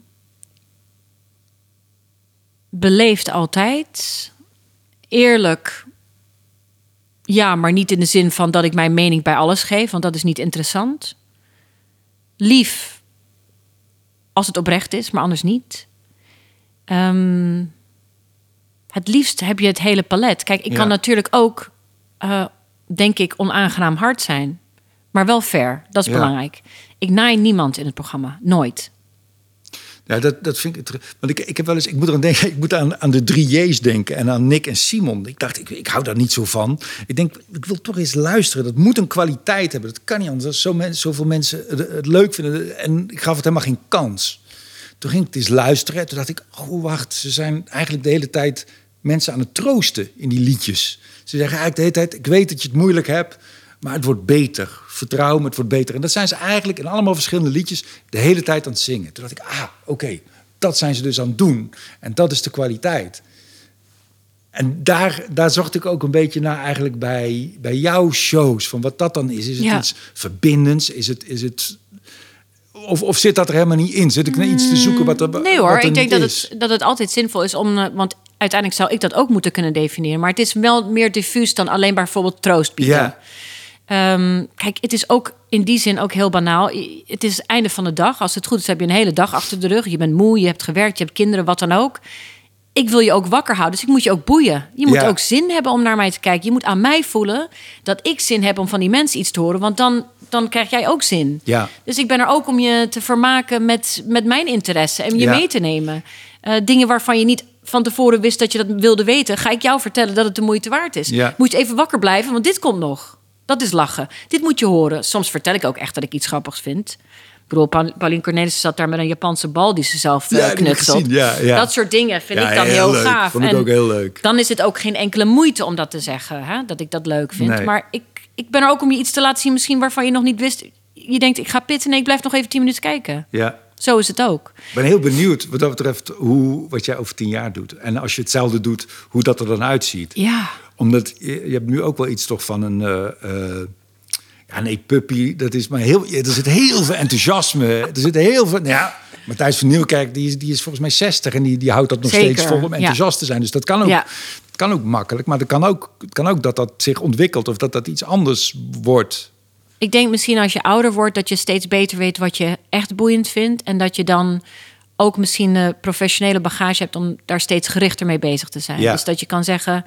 beleefd altijd. Eerlijk. Ja, maar niet in de zin van dat ik mijn mening bij alles geef, want dat is niet interessant. Lief. Als het oprecht is, maar anders niet. Ehm, het liefst heb je het hele palet. Kijk, ik Ja. kan natuurlijk ook, eh, denk ik, onaangenaam hard zijn. Maar wel fair. Dat is Ja. belangrijk. Ik naai niemand in het programma. Nooit. Ja, dat, dat vind ik. Want ik, ik heb wel eens. Ik moet eraan denken. Ik moet aan, aan de drie J's denken en aan Nick en Simon. Ik dacht, ik, ik hou daar niet zo van. Ik denk, ik wil toch eens luisteren. Dat moet een kwaliteit hebben. Dat kan niet anders. Zo zoveel mensen het, het leuk vinden. En ik gaf het helemaal geen kans. Toen ging ik eens luisteren. En toen dacht ik, oh wacht, ze zijn eigenlijk de hele tijd mensen aan het troosten in die liedjes. Ze zeggen eigenlijk de hele tijd, ik weet dat je het moeilijk hebt, maar het wordt beter. Vertrouw me, het wordt beter. En dat zijn ze eigenlijk in allemaal verschillende liedjes de hele tijd aan het zingen. Toen dacht ik, ah, oké, dat zijn ze dus aan het doen. En dat is de kwaliteit. En daar, daar zocht ik ook een beetje naar eigenlijk bij, bij jouw shows. Van wat dat dan is. Is het Ja. iets verbindends? Is het, is het, of, of zit dat er helemaal niet in? Zit ik naar iets te zoeken wat er Nee hoor, er ik denk dat het, dat het altijd zinvol is om... eh, Want uiteindelijk zou ik dat ook moeten kunnen definiëren. Maar het is wel meer diffuus dan alleen maar bijvoorbeeld troost bieden. Ja, Ehm, kijk, het is ook in die zin ook heel banaal. Het is het einde van de dag. Als het goed is, heb je een hele dag achter de rug. Je bent moe, je hebt gewerkt, je hebt kinderen, wat dan ook. Ik wil je ook wakker houden, dus ik moet je ook boeien. Je moet Ja. ook zin hebben om naar mij te kijken. Je moet aan mij voelen dat ik zin heb om van die mensen iets te horen. Want dan, dan krijg jij ook zin. ja. Dus ik ben er ook om je te vermaken met, met mijn interesse en je Ja. mee te nemen. Eh, dingen waarvan je niet van tevoren wist dat je dat wilde weten, ga ik jou vertellen dat het de moeite waard is. Ja. Moet je even wakker blijven, want dit komt nog. Dat is lachen. Dit moet je horen. Soms vertel ik ook echt dat ik iets grappigs vind. Ik bedoel, Pa- Pauline Cornelissen zat daar met een Japanse bal die ze zelf eh, Ja, knutselt. gezien. Ja, ja. Dat soort dingen vind ik dan heel heel, leuk. gaaf. Vond ik En ook heel leuk. Dan is het ook geen enkele moeite om dat te zeggen, hè? dat ik dat leuk vind. Nee. Maar ik, ik ben er ook om je iets te laten zien, misschien waarvan je nog niet wist. Je denkt, ik ga pitten en ik blijf nog even tien minuten kijken. ja. Zo is het ook. Ik ben heel benieuwd wat dat betreft hoe, wat jij over tien jaar doet. En als je hetzelfde doet, hoe dat er dan uitziet. Ja, Omdat je, je hebt nu ook wel iets toch van een... eh, ja, nee, puppy, dat is maar heel... Er zit heel veel enthousiasme. Er zit heel veel... nou Ja, Matthijs van Nieuwkerk, die is, die is volgens mij 60... en die, die houdt dat nog Zeker, steeds vol om ja. enthousiast te zijn. Dus dat kan ook, Ja. kan ook makkelijk. Maar het kan ook, het kan ook dat dat zich ontwikkelt... of dat dat iets anders wordt. ik denk misschien als je ouder wordt dat je steeds beter weet wat je echt boeiend vindt. En dat je dan ook misschien de professionele bagage hebt om daar steeds gerichter mee bezig te zijn. Ja. Dus dat je kan zeggen,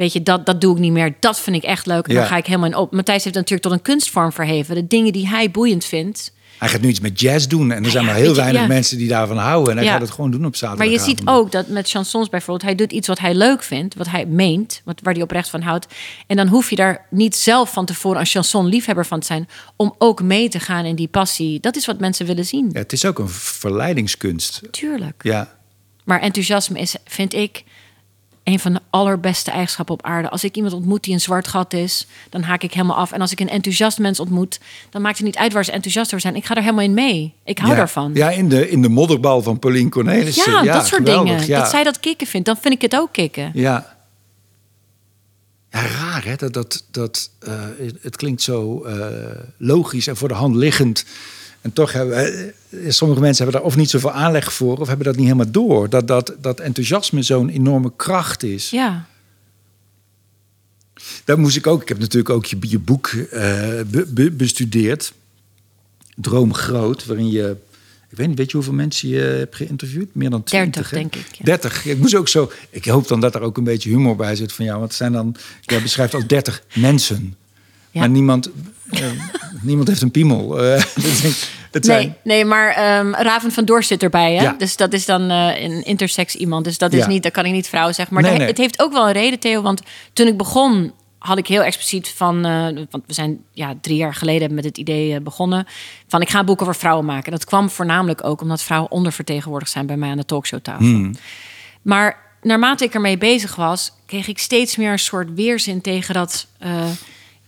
weet je, dat, dat doe ik niet meer. Dat vind ik echt leuk. En Ja. daar ga ik helemaal in op. Matthijs heeft natuurlijk tot een kunstvorm verheven. De dingen die hij boeiend vindt. Hij gaat nu iets met jazz doen. En er zijn maar heel je, weinig ja. mensen die daarvan houden. En hij gaat het gewoon doen op Maar zaterdag. je ziet ook dat met chansons bijvoorbeeld, hij doet iets wat hij leuk vindt, wat hij meent, wat, waar hij oprecht van houdt. En dan hoef je daar niet zelf van tevoren een chanson-liefhebber van te zijn, om ook mee te gaan in die passie. Dat is wat mensen willen zien. Het is ook een verleidingskunst. Tuurlijk. Ja, Maar enthousiasme is, vind ik, een van de allerbeste eigenschappen op aarde. Als ik iemand ontmoet die een zwart gat is, dan haak ik helemaal af. En als ik een enthousiast mens ontmoet, dan maakt het niet uit waar ze enthousiast over zijn. Ik ga er helemaal in mee. Ik hou ja. daarvan. Ja, in de, in de modderbal van Pauline Cornelissen. Ja, dat soort geweldig, dingen. Ja. Dat zij dat kicken vindt, dan vind ik het ook kicken. Ja. Ja, raar hè. Dat, dat, dat, eh, het- het klinkt zo eh, logisch en voor de hand liggend. En toch hebben eh, sommige mensen hebben daar of niet zoveel aanleg voor... of hebben dat niet helemaal door. Dat, dat, dat enthousiasme zo'n enorme kracht is. Ja. Daar moest ik ook... Ik heb natuurlijk ook je, je boek eh, be- be- bestudeerd. Droom Groot, waarin je... Ik weet niet, weet je hoeveel mensen je hebt geïnterviewd? Meer dan 20, 30, hè? denk ik, ja. 30. Ik moest ook zo... Ik hoop dan dat er ook een beetje humor bij zit van jou. Want het zijn dan... Jij beschrijft als 30 mensen. Ja. Maar niemand, eh, niemand heeft een piemel. Eh, het zijn, Nee, nee, maar ehm, Raven van Dorst zit erbij. Hè? Ja. Dus dat is dan eh, een intersex iemand. Dus dat is Ja. niet, dat kan ik niet vrouw zeggen. Maar Nee, de- nee. het heeft ook wel een reden, Theo. Want toen ik begon, had ik heel expliciet van... eh, want we zijn ja, drie jaar geleden met het idee eh, begonnen... van ik ga een boek over vrouwen maken. En dat kwam voornamelijk ook omdat vrouwen ondervertegenwoordigd zijn... bij mij aan de talkshowtafel. Hmm. Maar naarmate ik ermee bezig was... kreeg ik steeds meer een soort weerzin tegen dat...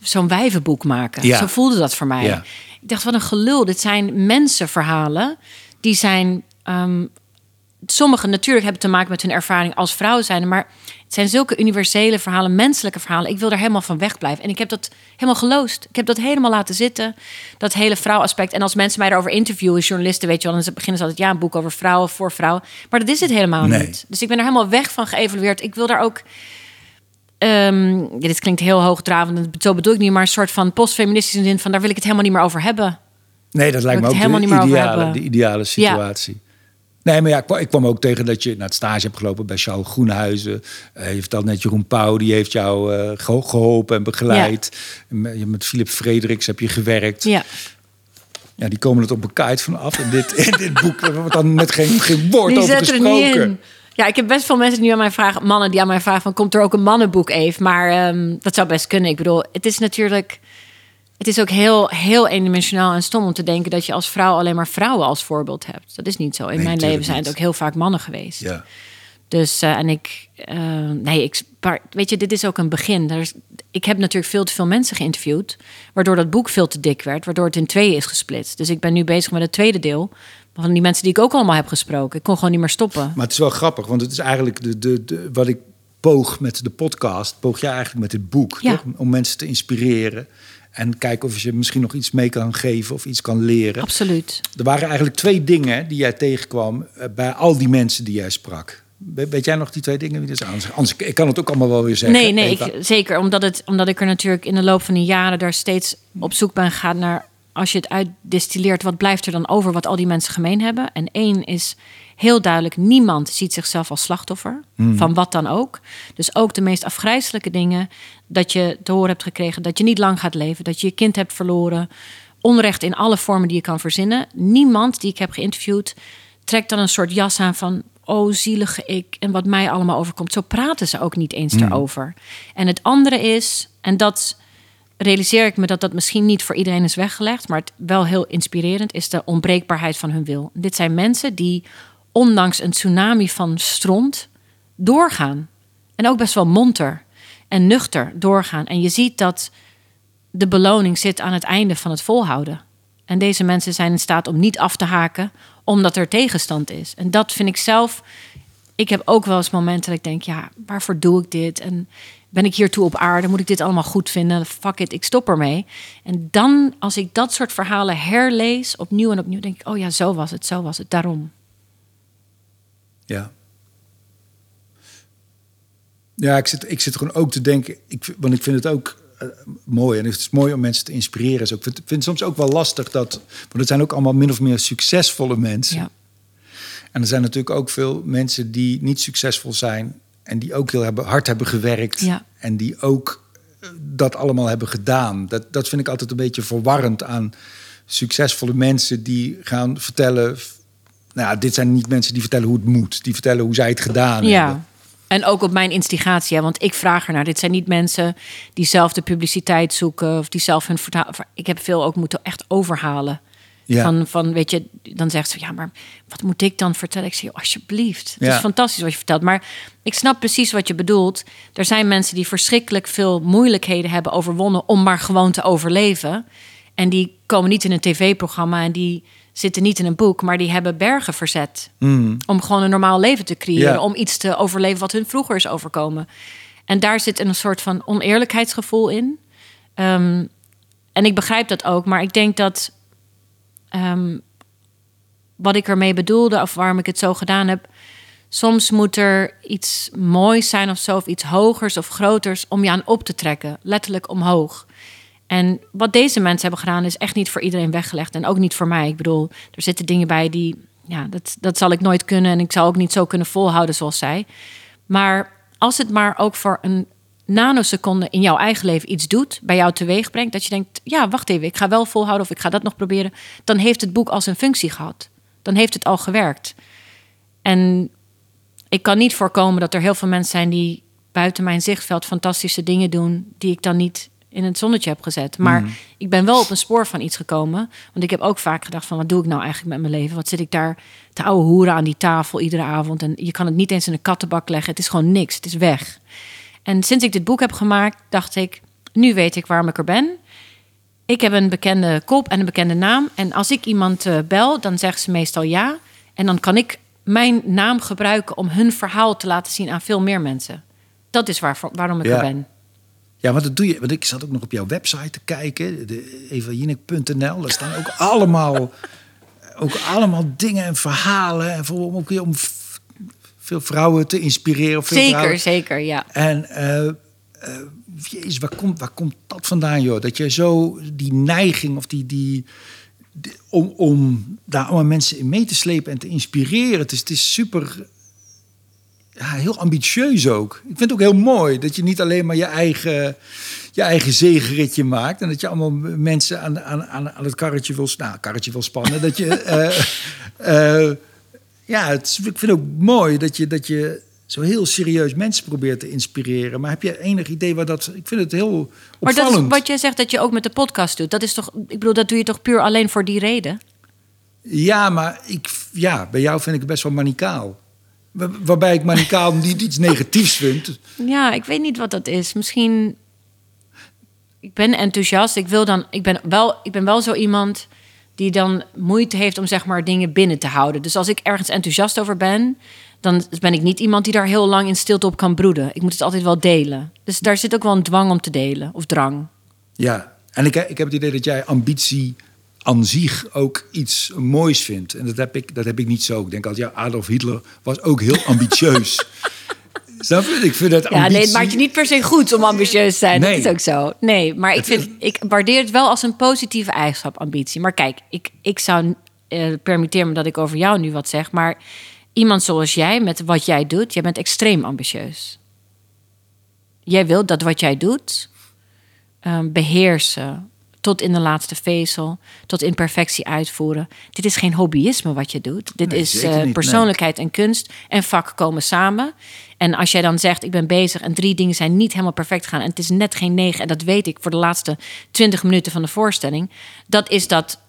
zo'n wijvenboek maken. Ja. Zo voelde dat voor mij. Ja. Ik dacht, wat een gelul. Dit zijn mensenverhalen. Die zijn... ehm, sommige natuurlijk hebben te maken met hun ervaring als vrouw zijn. Maar het zijn zulke universele verhalen, menselijke verhalen. Ik wil daar helemaal van wegblijven. En ik heb dat helemaal geloosd. Ik heb dat helemaal laten zitten. Dat hele vrouwaspect. En als mensen mij daarover interviewen, journalisten, weet je wel, dan beginnen ze altijd ja, een boek over vrouwen voor vrouwen. Maar dat is het helemaal Nee. niet. Dus ik ben er helemaal weg van geëvalueerd. Ik wil daar ook. Ehm, ja, dit klinkt heel hoogdravend, en zo bedoel ik niet, maar een soort van postfeministische zin van daar wil ik het helemaal niet meer over hebben. nee, dat lijkt me ook het de helemaal niet meer over ideale, hebben. de ideale situatie. Nee, maar ja, ik kwam, ik kwam ook tegen dat je naar het stage hebt gelopen bij Charles Groenhuizen. Eh, je vertelt net Jeroen Pauw, die heeft jou eh, ge- geholpen en begeleid. Met, met Philip Frederiks heb je gewerkt. Ja. Ja, die komen het op elkaar vanaf. In dit, in dit boek wordt dan net geen, geen woord Die over er gesproken. Ja, ik heb best veel mensen die aan mij vragen, mannen die aan mij vragen van komt er ook een mannenboek even? Maar ehm, dat zou best kunnen. Ik bedoel, het is natuurlijk, het is ook heel, heel eendimensionaal en stom om te denken dat je als vrouw alleen maar vrouwen als voorbeeld hebt. Dat is niet zo. In Nee, mijn leven zijn het ook heel vaak mannen geweest. Ja. Dus eh, en ik, eh, nee, ik, maar, weet je, dit is ook een begin. Er is, ik heb natuurlijk veel te veel mensen geïnterviewd, waardoor dat boek veel te dik werd, waardoor het in tweeën is gesplitst. Dus ik ben nu bezig met het tweede deel van die mensen die ik ook allemaal heb gesproken. Ik kon gewoon niet meer stoppen. Maar het is wel grappig, want het is eigenlijk de, de, de, wat ik poog met de podcast, poog jij eigenlijk met het boek, Ja. toch? Om mensen te inspireren en kijken of je misschien nog iets mee kan geven of iets kan leren. Absoluut. Er waren eigenlijk twee dingen die jij tegenkwam eh, bij al die mensen die jij sprak. We- Weet jij nog die twee dingen? zijn? Anders, ik kan het ook allemaal wel weer zeggen. Nee, nee, ik, zeker. Omdat, het, omdat ik er natuurlijk in de loop van de jaren daar steeds op zoek ben gegaan naar... als je het uitdistilleert, wat blijft er dan over wat al die mensen gemeen hebben? En één is heel duidelijk, niemand ziet zichzelf als slachtoffer. Van wat dan ook. Dus ook de meest afgrijzelijke dingen... dat je te horen hebt gekregen dat je niet lang gaat leven... dat je je kind hebt verloren... onrecht in alle vormen die je kan verzinnen. Niemand die ik heb geïnterviewd trekt dan een soort jas aan van... oh, zielige ik en wat mij allemaal overkomt. Zo praten ze ook niet eens erover. En het andere is, en dat realiseer ik me dat dat misschien niet voor iedereen is weggelegd... maar het wel heel inspirerend is de onbreekbaarheid van hun wil. Dit zijn mensen die ondanks een tsunami van stront doorgaan. En ook best wel monter en nuchter doorgaan. En je ziet dat de beloning zit aan het einde van het volhouden. En deze mensen zijn in staat om niet af te haken, omdat er tegenstand is. En dat vind ik zelf. Ik heb ook wel eens momenten dat ik denk: ja, waarvoor doe ik dit? En ben ik hiertoe op aarde? Moet ik dit allemaal goed vinden? Fuck it, ik stop ermee. En dan, als ik dat soort verhalen herlees, opnieuw en opnieuw, denk ik: oh ja, zo was het, zo was het, daarom. Ja. Ja, ik zit, ik zit gewoon ook te denken, ik, want ik vind het ook eh, mooi. En het is mooi om mensen te inspireren. Zo. Ik vind, vind het soms ook wel lastig dat, want het zijn ook allemaal min of meer succesvolle mensen. Ja. En er zijn natuurlijk ook veel mensen die niet succesvol zijn en die ook heel hebben, hard hebben gewerkt Ja. en die ook eh, dat allemaal hebben gedaan. Dat, dat vind ik altijd een beetje verwarrend aan succesvolle mensen die gaan vertellen. Nou, ja, dit zijn niet mensen die vertellen hoe het moet, die vertellen hoe zij het gedaan hebben. Ja. En ook op mijn instigatie, hè, want ik vraag ernaar. Dit zijn niet mensen die zelf de publiciteit zoeken of die zelf hun verhaal. Ik heb veel ook moeten echt overhalen. Ja. Van, van, weet je, dan zegt ze, ja, maar wat moet ik dan vertellen? Ik zeg, alsjeblieft. Het Ja. is fantastisch wat je vertelt. Maar ik snap precies wat je bedoelt. Er zijn mensen die verschrikkelijk veel moeilijkheden hebben overwonnen om maar gewoon te overleven. En die komen niet in een tv-programma en die zitten niet in een boek, maar die hebben bergen verzet. Om gewoon een normaal leven te creëren. Mm. Ja. Om iets te overleven wat hun vroeger is overkomen. En daar zit een soort van oneerlijkheidsgevoel in. Ehm, en ik begrijp dat ook, maar ik denk dat ehm, wat ik ermee bedoelde, of waarom ik het zo gedaan heb. Soms moet er iets moois zijn of zo, of iets hogers of groters om je aan op te trekken. Letterlijk omhoog. En wat deze mensen hebben gedaan, is echt niet voor iedereen weggelegd. En ook niet voor mij. Ik bedoel, er zitten dingen bij die. Ja, dat, dat zal ik nooit kunnen. En ik zal ook niet zo kunnen volhouden zoals zij. Maar als het maar ook voor een nanoseconde in jouw eigen leven iets doet, bij jou teweeg brengt, dat je denkt: ja, wacht even, ik ga wel volhouden of ik ga dat nog proberen. Dan heeft het boek al zijn functie gehad. Dan heeft het al gewerkt. En ik kan niet voorkomen dat er heel veel mensen zijn die buiten mijn zichtveld fantastische dingen doen, die ik dan niet in het zonnetje heb gezet. Maar ik ben wel op een spoor van iets gekomen. Want ik heb ook vaak gedacht van, wat doe ik nou eigenlijk met mijn leven? Wat zit ik daar te ouwe hoeren aan die tafel iedere avond? En je kan het niet eens in een kattenbak leggen. Het is gewoon niks. Het is weg. En sinds ik dit boek heb gemaakt, dacht ik, nu weet ik waarom ik er ben. Ik heb een bekende kop en een bekende naam. En als ik iemand eh, bel, dan zegt ze meestal ja. En dan kan ik mijn naam gebruiken om hun verhaal te laten zien aan veel meer mensen. Dat is waar, waarom ik Ja. er ben. Ja, want dat doe je. Want ik zat ook nog op jouw website te kijken, de evajinek.nl. Daar staan ook allemaal, ook allemaal dingen en verhalen. En voor, om, om veel vrouwen te inspireren. of Veel Zeker, vrouwen. zeker, ja. En jezus, waar, komt, waar komt dat vandaan, joh? Dat je zo die neiging of die. die die- om, om daar allemaal mensen in mee te slepen en te inspireren. Het is, het is super. Ja, heel ambitieus ook. Ik vind het ook heel mooi dat je niet alleen maar je eigen, je eigen zegenritje maakt. En dat je allemaal mensen aan, aan, aan, aan het karretje wil, nou, karretje wil spannen. dat je. eh, ja, het is, ik vind het ook mooi dat je, dat je zo heel serieus mensen probeert te inspireren. Maar heb je enig idee waar dat... Ik vind het heel Maar opvallend. dat is wat jij zegt dat je ook met de podcast doet. Dat is toch, ik bedoel, dat doe je toch puur alleen voor die reden? Ja, maar ik, ja, bij jou vind ik het best wel manicaal. Waar- Waarbij ik manicaal niet iets negatiefs vind. Ja, ik weet niet wat dat is. Misschien. Ik ben enthousiast. Ik, wil dan, ik, ben wel, ik ben wel zo iemand die dan moeite heeft om zeg maar dingen binnen te houden. Dus als ik ergens enthousiast over ben, dan ben ik niet iemand die daar heel lang in stilte op kan broeden. Ik moet het altijd wel delen. Dus daar zit ook wel een dwang om te delen, of drang. Ja, en ik, ik heb het idee dat jij ambitie aan zich ook iets moois vindt. En dat heb ik, dat heb ik niet zo. Ik denk altijd, ja, Adolf Hitler was ook heel ambitieus. Snap je? Ik vind dat ambitie... Ja, nee, het maakt je niet per se goed om ambitieus te zijn. Nee. Dat is ook zo. Nee, maar ik, vind, ik waardeer het wel als een positieve eigenschap, ambitie. Maar kijk, ik, ik zou... Uh, permitteer me dat ik over jou nu wat zeg, maar iemand zoals jij, met wat jij doet, jij bent extreem ambitieus. Jij wilt dat wat jij doet um, beheersen, tot in de laatste vezel, tot in perfectie uitvoeren. Dit is geen hobbyisme wat je doet. Dit is uh, persoonlijkheid en kunst en vak komen samen. En als jij dan zegt, ik ben bezig en drie dingen zijn niet helemaal perfect gaan en het is net geen negen en dat weet ik voor de laatste twintig minuten van de voorstelling, dat is dat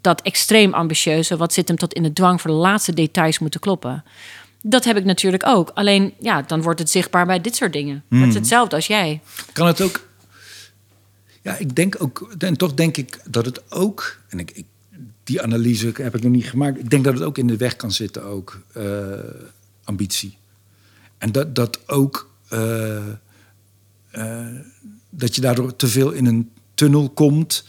dat extreem ambitieuze, wat zit hem tot in de dwang voor de laatste details moeten kloppen. Dat heb ik natuurlijk ook. Alleen, ja, dan wordt het zichtbaar bij dit soort dingen. Mm. Het is hetzelfde als jij. Kan het ook... Ja, ik denk ook... En toch denk ik dat het ook... En ik, ik die analyse heb ik nog niet gemaakt. Ik denk dat het ook in de weg kan zitten, ook uh, ambitie. En dat, dat ook... Uh, uh, dat je daardoor te veel in een tunnel komt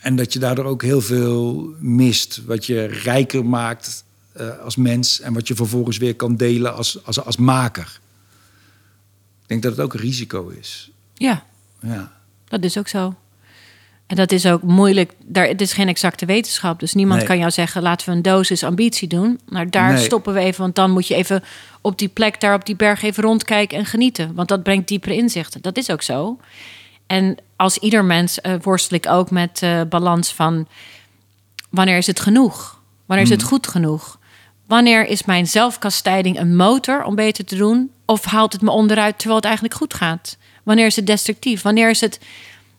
en dat je daardoor ook heel veel mist. Wat je rijker maakt als mens. En wat je vervolgens weer kan delen als, als, als maker. Ik denk dat het ook een risico is. Ja, ja. Dat is ook zo. En dat is ook moeilijk. Daar, het is geen exacte wetenschap. Dus niemand kan jou zeggen: laten we een dosis ambitie doen. Maar daar stoppen we even. Want dan moet je even op die plek, daar op die berg, even rondkijken en genieten. Want dat brengt diepere inzichten. Dat is ook zo. En als ieder mens uh, worstel ik ook met de uh, balans van wanneer is het genoeg? Wanneer is het hmm. goed genoeg? Wanneer is mijn zelfkastijding een motor om beter te doen? Of haalt het me onderuit terwijl het eigenlijk goed gaat? Wanneer is het destructief? Wanneer, is het,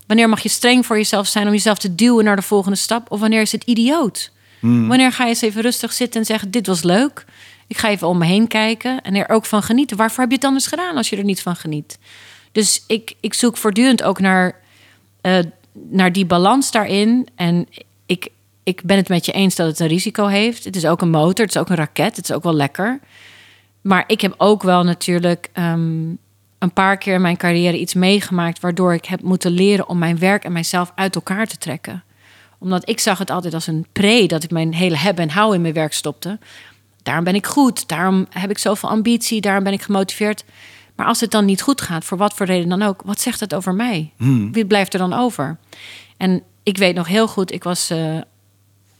wanneer mag je streng voor jezelf zijn om jezelf te duwen naar de volgende stap? Of wanneer is het idioot? Hmm. Wanneer ga je eens even rustig zitten en zeggen: Dit was leuk. Ik ga even om me heen kijken en er ook van genieten. Waarvoor heb je het anders gedaan als je er niet van geniet? Dus ik, ik zoek voortdurend ook naar, uh, naar die balans daarin. En ik, ik ben het met je eens dat het een risico heeft. Het is ook een motor, het is ook een raket, het is ook wel lekker. Maar ik heb ook wel natuurlijk um, een paar keer in mijn carrière iets meegemaakt waardoor ik heb moeten leren om mijn werk en mijzelf uit elkaar te trekken. Omdat ik zag het altijd als een pre dat ik mijn hele hebben en houden in mijn werk stopte. Daarom ben ik goed, daarom heb ik zoveel ambitie, daarom ben ik gemotiveerd. Maar als het dan niet goed gaat, voor wat voor reden dan ook, wat zegt het over mij? Hmm. Wie blijft er dan over? En ik weet nog heel goed, ik was uh,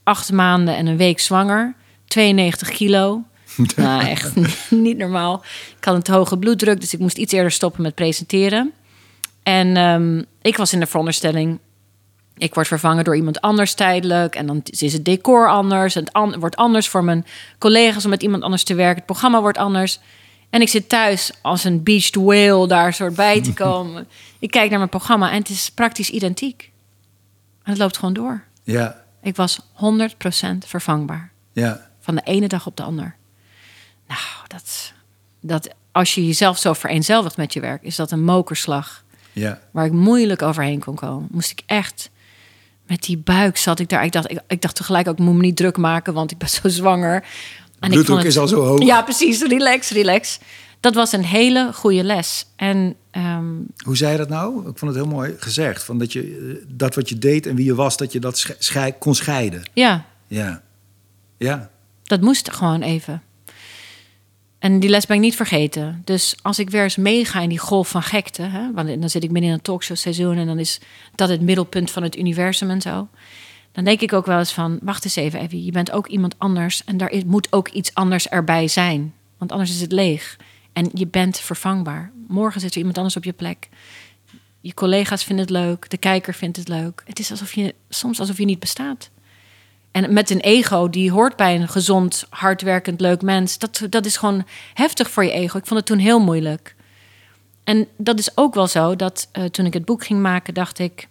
acht maanden en een week zwanger, 92 kilo. nou, echt niet normaal. Ik had een te hoge bloeddruk, dus ik moest iets eerder stoppen met presenteren. En um, ik was in de veronderstelling, ik word vervangen door iemand anders tijdelijk. En dan is het decor anders. Het wordt anders voor mijn collega's om met iemand anders te werken. Het programma wordt anders. En ik zit thuis als een beached whale daar soort bij te komen. ik kijk naar mijn programma en het is praktisch identiek. En het loopt gewoon door. Ja. Ik was 100% vervangbaar. Ja. Van de ene dag op de ander. Nou, dat, dat als je jezelf zo vereenzelvigt met je werk, is dat een mokerslag. Ja. Waar ik moeilijk overheen kon komen. Moest ik echt met die buik zat ik daar. Ik dacht, ik, ik dacht tegelijk ook, ik moet me niet druk maken, want ik ben zo zwanger. En Bloeddruk is al zo hoog. Ja, precies. Relax, relax. Dat was een hele goede les. En, ehm, Hoe zei je dat nou? Ik vond het heel mooi gezegd. Van dat, je, eh, dat wat je deed en wie je was, dat je dat kon scheiden. Ja. Ja. Ja. Dat moest gewoon even. En die les ben ik niet vergeten. Dus als ik weer eens meega in die golf van gekte... Hè, want dan zit ik midden in een talkshow seizoen... en dan is dat het middelpunt van het universum en zo dan denk ik ook wel eens van, wacht eens even, Evie, je bent ook iemand anders en daar moet ook iets anders erbij zijn, want anders is het leeg. En je bent vervangbaar. Morgen zit er iemand anders op je plek. Je collega's vinden het leuk, de kijker vindt het leuk. Het is alsof je soms alsof je niet bestaat. En met een ego die hoort bij een gezond, hardwerkend, leuk mens, dat, dat is gewoon heftig voor je ego. Ik vond het toen heel moeilijk. En dat is ook wel zo dat uh, toen ik het boek ging maken, dacht ik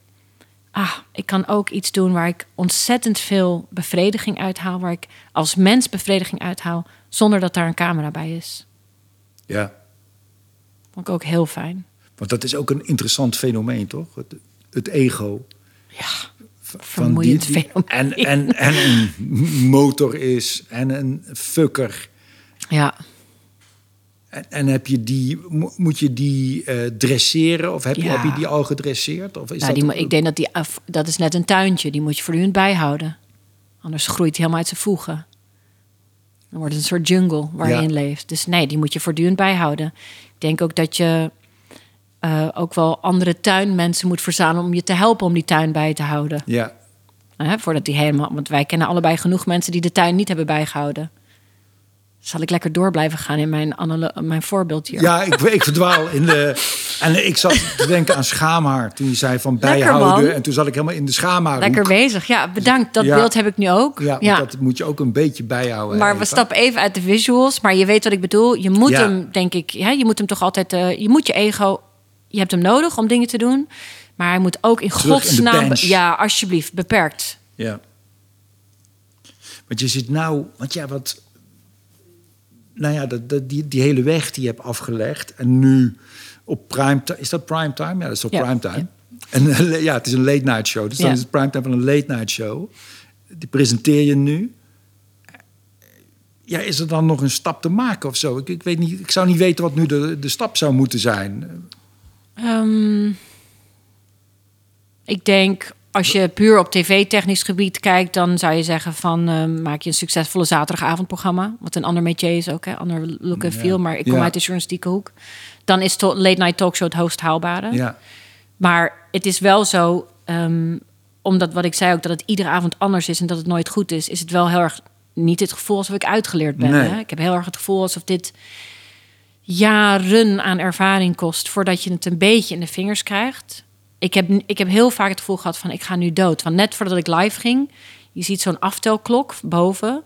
ah, ik kan ook iets doen waar ik ontzettend veel bevrediging uithaal, waar ik als mens bevrediging uithaal, zonder dat daar een camera bij is. Ja. Vond ik ook heel fijn. Want dat is ook een interessant fenomeen, toch? Het, het ego. Ja, vermoeiend fenomeen. En, en, en een motor is en een fucker. Ja. En, en heb je die, mo- moet je die eh, dresseren of heb, je, heb je die al gedresseerd? Of is Nou, dat die, ik denk dat die af, dat is net een tuintje. Die moet je voortdurend bijhouden. Anders groeit hij helemaal uit zijn voegen. Dan wordt het een soort jungle waar Ja. je in leeft. Dus nee, die moet je voortdurend bijhouden. Ik denk ook dat je eh, ook wel andere tuinmensen moet verzamelen om je te helpen om die tuin bij te houden. Ja, voordat die helemaal, want wij kennen allebei genoeg mensen die de tuin niet hebben bijgehouden. Zal ik lekker door blijven gaan in mijn, mijn voorbeeld hier? ja ik, ik verdwaal in de... En ik zat te denken aan schaamhaar toen je zei van bijhouden. En toen zat ik helemaal in de schaamhaar. Lekker bezig. Ja, bedankt. Dat Ja. beeld heb ik nu ook. Ja, dat moet je ook een beetje bijhouden. Maar we stappen even uit de visuals. Maar je weet wat ik bedoel. Je moet Ja. hem, denk ik, ja, je moet hem toch altijd. eh, je moet je ego. Je hebt hem nodig om dingen te doen. Maar hij moet ook in Terug godsnaam. ja, alsjeblieft, beperkt. Ja. Want je zit nou, want ja, wat. Nou ja, dat, dat, die, die hele weg die je hebt afgelegd. En nu op prime time. Is dat prime time? Ja, dat is op Ja. prime time. En eh, ja, het is een late night show. Dus dan Ja. is het prime time van een late night show. Die presenteer je nu. Ja, is er dan nog een stap te maken of zo? Ik, ik weet niet, ik zou niet weten wat nu de, de stap zou moeten zijn. Ehm, ik denk, als je puur op tv-technisch gebied kijkt, dan zou je zeggen van ehm, maak je een succesvolle zaterdagavondprogramma. Wat een ander métier is ook, hè? ander look en Ja. feel. Maar ik kom Ja. uit de journalistieke hoek. Dan is to- late night talkshow het hoogst haalbare. Ja, Maar het is wel zo, ehm, omdat wat ik zei ook, dat het iedere avond anders is en dat het nooit goed is, is het wel heel erg niet het gevoel alsof ik uitgeleerd ben. Nee. Hè? Ik heb heel erg het gevoel alsof dit jaren aan ervaring kost voordat je het een beetje in de vingers krijgt. Ik heb, ik heb heel vaak het gevoel gehad van ik ga nu dood. Want net voordat ik live ging, je ziet zo'n aftelklok boven.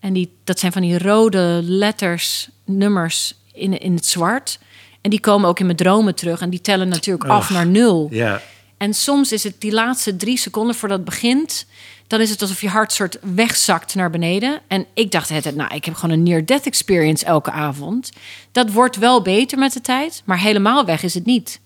En die, dat zijn van die rode letters, nummers in, in het zwart. En die komen ook in mijn dromen terug. En die tellen natuurlijk af naar nul. ja. En soms is het die laatste drie seconden voordat het begint... dan is het alsof je hart soort wegzakt naar beneden. En ik dacht het, nou, ik heb gewoon een near-death experience elke avond. Dat wordt wel beter met de tijd, maar helemaal weg is het niet.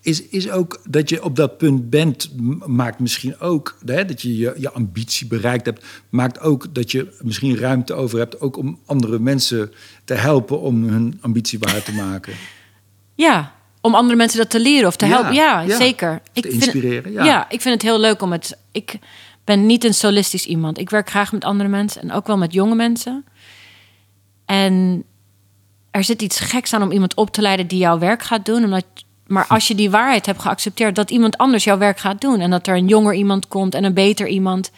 Is, is ook dat je op dat punt bent, maakt misschien ook hè, dat je, je je ambitie bereikt hebt, maakt ook dat je misschien ruimte over hebt, ook om andere mensen te helpen om hun ambitie waar te maken. Ja, om andere mensen dat te leren of te helpen. Ja, ja. zeker. Te vind- inspireren, ja. ja, ik vind het heel leuk om het... Ik ben niet een solistisch iemand. Ik werk graag met andere mensen en ook wel met jonge mensen. En er zit iets geks aan om iemand op te leiden die jouw werk gaat doen. Omdat, maar als je die waarheid hebt geaccepteerd dat iemand anders jouw werk gaat doen... en dat er een jonger iemand komt en een beter iemand...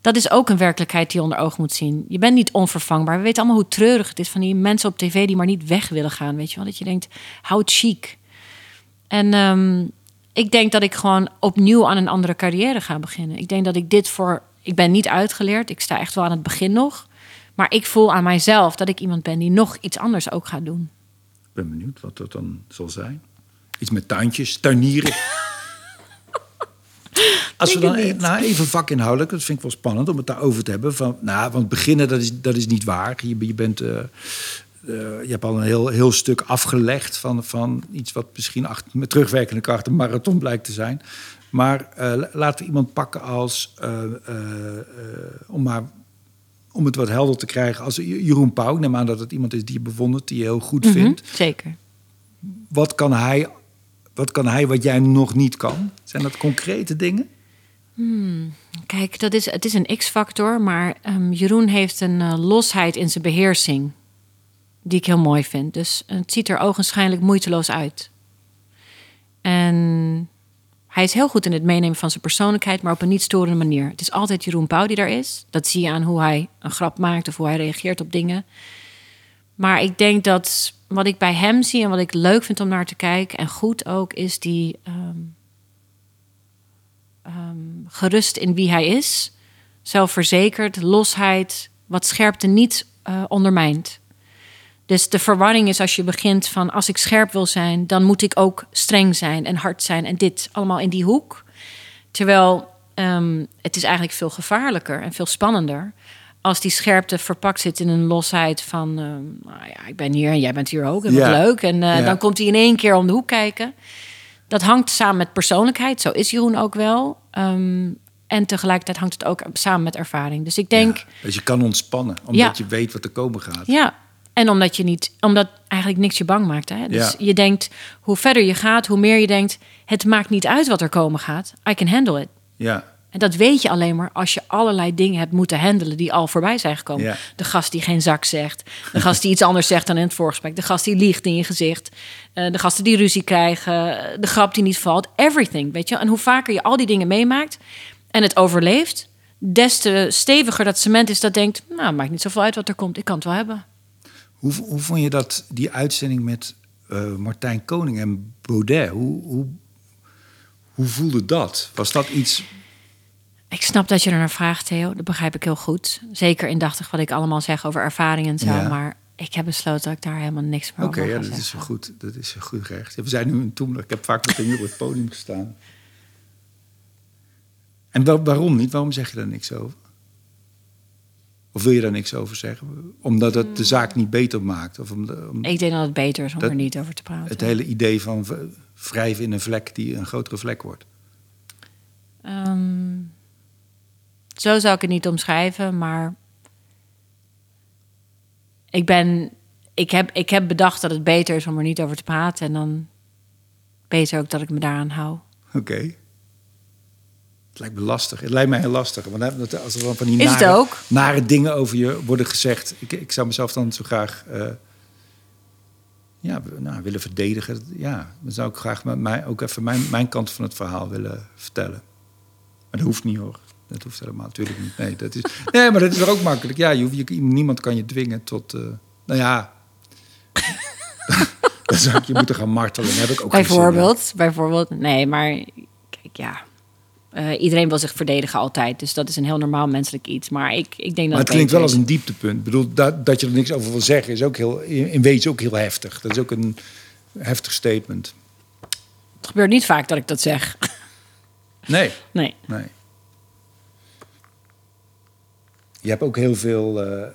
Dat is ook een werkelijkheid die je onder ogen moet zien. Je bent niet onvervangbaar. We weten allemaal hoe treurig het is van die mensen op tv die maar niet weg willen gaan. Weet je wel? Dat je denkt, hou het chic. En ehm, ik denk dat ik gewoon opnieuw aan een andere carrière ga beginnen. Ik denk dat ik dit voor. Ik ben niet uitgeleerd. Ik sta echt wel aan het begin nog. Maar ik voel aan mijzelf dat ik iemand ben die nog iets anders ook gaat doen. Ik ben benieuwd wat dat dan zal zijn. Iets met tuintjes, tuinieren. Als we dan e- nou, even vakinhoudelijk, dat vind ik wel spannend om het daarover te hebben. Van, nou, want beginnen, dat is, dat is niet waar. Je, je bent. eh, eh, je hebt al een heel, heel stuk afgelegd van, van iets wat misschien achter, met terugwerkende kracht een marathon blijkt te zijn. Maar eh, la- laten we iemand pakken als, eh, eh, eh, om, maar, om het wat helder te krijgen, als Jeroen Pauw. Ik neem aan dat het iemand is die je bewondert, die je heel goed vindt. Mhm, zeker. Wat kan, hij, wat kan hij wat jij nog niet kan? Zijn dat concrete dingen? Kijk, dat is, het is een X-factor. Maar ehm, Jeroen heeft een eh, losheid in zijn beheersing. Die ik heel mooi vind. Dus het ziet er ogenschijnlijk moeiteloos uit. En hij is heel goed in het meenemen van zijn persoonlijkheid, maar op een niet storende manier. Het is altijd Jeroen Pauw die daar is. Dat zie je aan hoe hij een grap maakt of hoe hij reageert op dingen. Maar ik denk dat wat ik bij hem zie en wat ik leuk vind om naar te kijken, en goed ook, is die ehm, ehm, gerust in wie hij is, zelfverzekerd, losheid, wat scherpte niet eh, ondermijnt. Dus de verwarring is als je begint van als ik scherp wil zijn, dan moet ik ook streng zijn en hard zijn en dit allemaal in die hoek. Terwijl ehm, het is eigenlijk veel gevaarlijker en veel spannender als die scherpte verpakt zit in een losheid van, ehm, nou ja, ik ben hier en jij bent hier ook en wat leuk. En eh, dan komt hij in één keer om de hoek kijken. Dat hangt samen met persoonlijkheid, zo is Jeroen ook wel. Ehm, En tegelijkertijd hangt het ook samen met ervaring. Dus ik denk, Ja, dus je kan ontspannen, omdat je weet wat er komen gaat. ja. En omdat je niet, omdat eigenlijk niks je bang maakt. Hè? Dus Ja. je denkt, hoe verder je gaat, hoe meer je denkt, het maakt niet uit wat er komen gaat. I can handle it. Ja, En dat weet je alleen maar als je allerlei dingen hebt moeten handelen die al voorbij zijn gekomen. Ja. De gast die geen zak zegt. De gast die iets anders zegt dan in het voorgesprek. De gast die liegt in je gezicht. eh, de gasten die ruzie krijgen. De grap die niet valt. Everything, weet je. En hoe vaker je al die dingen meemaakt en het overleeft... des te steviger dat cement is dat denkt... nou, maakt niet zoveel uit wat er komt. Ik kan het wel hebben. Hoe, hoe vond je dat, die uitzending met eh, Martijn Koning en Baudet? Hoe, hoe, hoe voelde dat? Was dat iets... Ik snap dat je er naar vraagt, Theo. Dat begrijp ik heel goed. Zeker indachtig wat ik allemaal zeg over ervaring en zo. Ja. Maar ik heb besloten dat ik daar helemaal niks meer Oké, over ja, ga dat is goed. Dat is zo goed recht. We zijn nu in. Ik heb vaak met een op het podium gestaan. En wa- waarom niet? Waarom zeg je daar niks over? Of wil je daar niks over zeggen? Omdat het de zaak niet beter maakt? Of om, Ik denk dat het beter is om Dat- er niet over te praten. het hele idee van wrijven in een vlek die een grotere vlek wordt? Ehm, zo zou ik het niet omschrijven, maar ik ben, ik heb, ik heb bedacht dat het beter is om er niet over te praten en dan beter ook dat ik me daaraan hou. Oké. Het lijkt me lastig. Het lijkt mij heel lastig. Want als er van die nare, ook? nare dingen over je worden gezegd. Ik, ik zou mezelf dan zo graag eh, ja, nou, willen verdedigen. Ja, dan zou ik graag met mij ook even mijn, mijn kant van het verhaal willen vertellen. Maar dat hoeft niet hoor. Dat hoeft helemaal natuurlijk niet. Nee, dat is, nee maar dat is toch ook makkelijk. Ja, je hoeft, je, niemand kan je dwingen tot... eh, nou ja... dan zou ik je moeten gaan martelen. Heb ik ook. Bijvoorbeeld, bijvoorbeeld, nee, maar kijk, ja. Eh, iedereen wil zich verdedigen altijd, dus dat is een heel normaal menselijk iets. Maar ik, ik denk dat Maar het klinkt wel als een dieptepunt. Ik bedoel, dat, dat je er niks over wil zeggen is ook heel, in, in wezen ook heel heftig. Dat is ook een heftig statement. Het gebeurt niet vaak dat ik dat zeg. Nee, Nee. nee. Je hebt ook heel veel eh,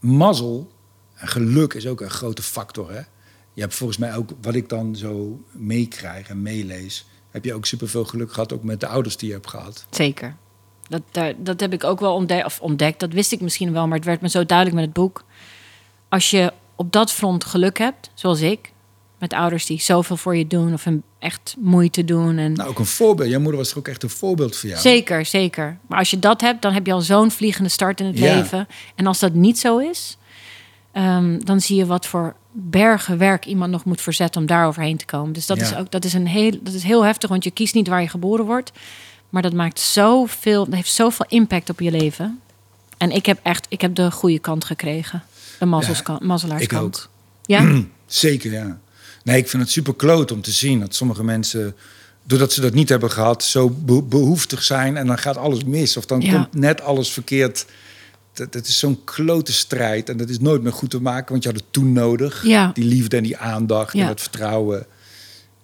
mazzel. En geluk is ook een grote factor. Hè? Je hebt volgens mij ook, wat ik dan zo meekrijg en meelees... heb je ook superveel geluk gehad, ook met de ouders die je hebt gehad. Zeker. Dat, daar, dat heb ik ook wel ontdekt, of ontdekt. Dat wist ik misschien wel, maar het werd me zo duidelijk met het boek. Als je op dat front geluk hebt, zoals ik, met ouders die zoveel voor je doen of een echt moeite doen. En Nou, ook een voorbeeld. Jouw moeder was toch ook echt een voorbeeld voor jou? Zeker, zeker. Maar als je dat hebt, dan heb je al zo'n vliegende start in het Ja. leven. En als dat niet zo is, ehm, dan zie je wat voor bergen werk iemand nog moet verzetten om daar overheen te komen. Dus dat, Ja. is ook, dat, is een heel, dat is heel heftig, want je kiest niet waar je geboren wordt. Maar dat maakt zoveel, dat heeft zoveel impact op je leven. En ik heb echt, ik heb de goede kant gekregen. De mazzelskant, mazzelaarskant. ik ook. Ja? Zeker, ja. Nee, ik vind het super kloot om te zien dat sommige mensen, doordat ze dat niet hebben gehad, zo be- behoeftig zijn en dan gaat alles mis. Of dan Ja. komt net alles verkeerd. Dat, dat is zo'n klote strijd en dat is nooit meer goed te maken, want je had het toen nodig. Ja. Die liefde en die aandacht en dat vertrouwen.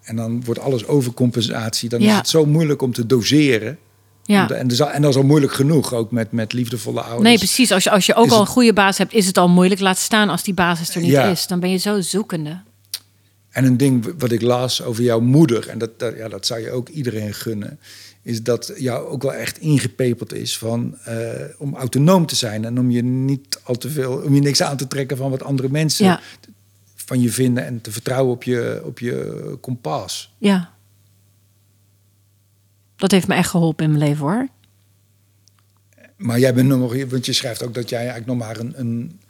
En dan wordt alles overcompensatie. Dan Ja. is het zo moeilijk om te doseren. ja. En, al, en dat is al moeilijk genoeg, ook met, met liefdevolle ouders. Nee, precies. Als je, als je ook Is al het- een goede baas hebt, is het al moeilijk. Laat staan als die basis er niet Ja. is. Dan ben je zo zoekende. En een ding wat ik las over jouw moeder, en dat, dat, ja, dat zou je ook iedereen gunnen, is dat jou ook wel echt ingepeperd is van eh, om autonoom te zijn en om je niet al te veel, om je niks aan te trekken van wat andere mensen Ja. van je vinden en te vertrouwen op je, op je kompas. Ja. Dat heeft me echt geholpen in mijn leven hoor. Maar jij bent nog, want je schrijft ook dat jij eigenlijk nog maar een, een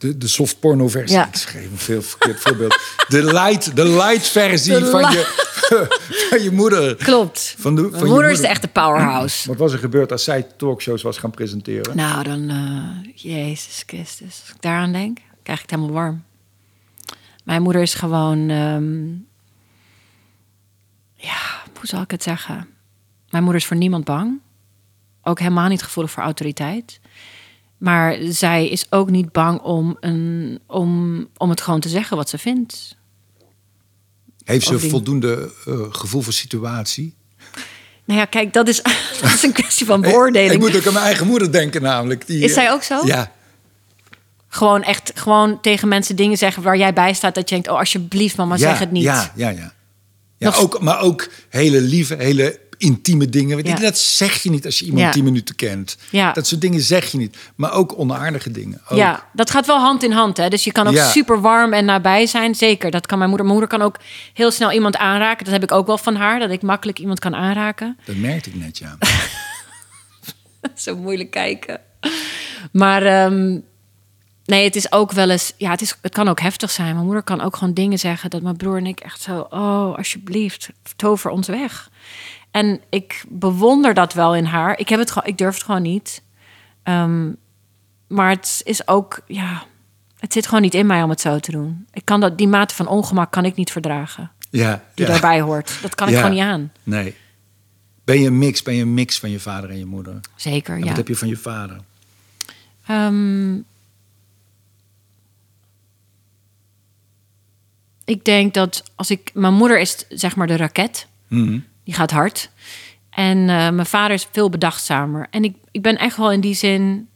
de, de soft porno versie. Ja. Ik schreef een veel verkeerd voorbeeld. De light, de light versie De van, je, van je moeder. Klopt. Van de, van mijn je moeder is de echte powerhouse. Wat was er gebeurd als zij talkshows was gaan presenteren? nou, dan... eh, Jezus Christus. Als ik daaraan denk, krijg ik het helemaal warm. Mijn moeder is gewoon... ehm, ja, hoe zal ik het zeggen? Mijn moeder is voor niemand bang. Ook helemaal niet gevoelig voor autoriteit. Maar zij is ook niet bang om, een, om, om het gewoon te zeggen wat ze vindt. Heeft ze voldoende eh, gevoel voor situatie? Nou ja, kijk, dat is, dat is een kwestie van beoordeling. ik moet ook aan mijn eigen moeder denken namelijk. Die, Is zij eh, ook zo? Ja. Gewoon echt gewoon tegen mensen dingen zeggen waar jij bij staat. Dat je denkt, oh alsjeblieft mama, ja, zeg het niet. Ja, ja, ja. ja Nog- ook, maar ook hele lieve, hele intieme dingen. Weet Ja. je, Dat zeg je niet als je iemand Ja. tien minuten kent. Ja. Dat soort dingen zeg je niet. Maar ook onaardige dingen. Ook. Ja, dat gaat wel hand in hand. Hè? Dus je kan ook super warm en nabij zijn. Zeker, dat kan mijn moeder. Mijn moeder kan ook heel snel iemand aanraken. Dat heb ik ook wel van haar, dat ik makkelijk iemand kan aanraken. Dat merkte ik net, ja. Zo moeilijk kijken. Maar ehm, nee, het is ook wel eens... Ja, het, is, het kan ook heftig zijn. Mijn moeder kan ook gewoon dingen zeggen... dat mijn broer en ik echt zo... Oh, alsjeblieft, tover ons weg. En ik bewonder dat wel in haar. Ik, heb het, gewoon- ik durf het gewoon niet. Ehm, maar het is ook... Ja, het zit gewoon niet in mij om het zo te doen. Ik kan dat, die mate van ongemak kan ik niet verdragen. ja Die ja. daarbij hoort. Dat kan ik gewoon niet aan. Nee. Ben je een mix? Ben je een mix van je vader en je moeder? Zeker, En ja. Wat heb je van je vader? Ehm, ik denk dat als ik... Mijn moeder is zeg maar de raket. Mhm. Die gaat hard. En eh, mijn vader is veel bedachtzamer. En ik, ik ben echt wel in die zin...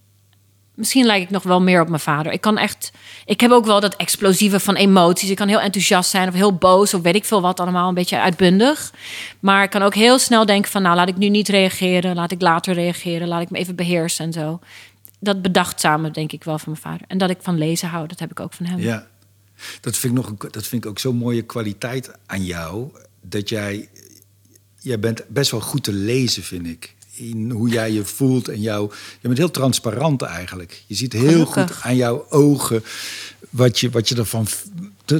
Misschien lijk ik nog wel meer op mijn vader. Ik kan echt... Ik heb ook wel dat explosieve van emoties. Ik kan heel enthousiast zijn of heel boos... of weet ik veel wat allemaal, een beetje uitbundig. Maar ik kan ook heel snel denken van... nou, laat ik nu niet reageren. Laat ik later reageren. Laat ik me even beheersen en zo. Dat bedachtzame denk ik wel van mijn vader. En dat ik van lezen hou, dat heb ik ook van hem. Ja. Dat vind ik, nog, dat vind ik ook zo'n mooie kwaliteit aan jou. Dat jij... Jij bent best wel goed te lezen, vind ik. In hoe jij je voelt en jou... Je bent heel transparant eigenlijk. Je ziet heel Gelukkig. goed aan jouw ogen... wat je, wat je ervan...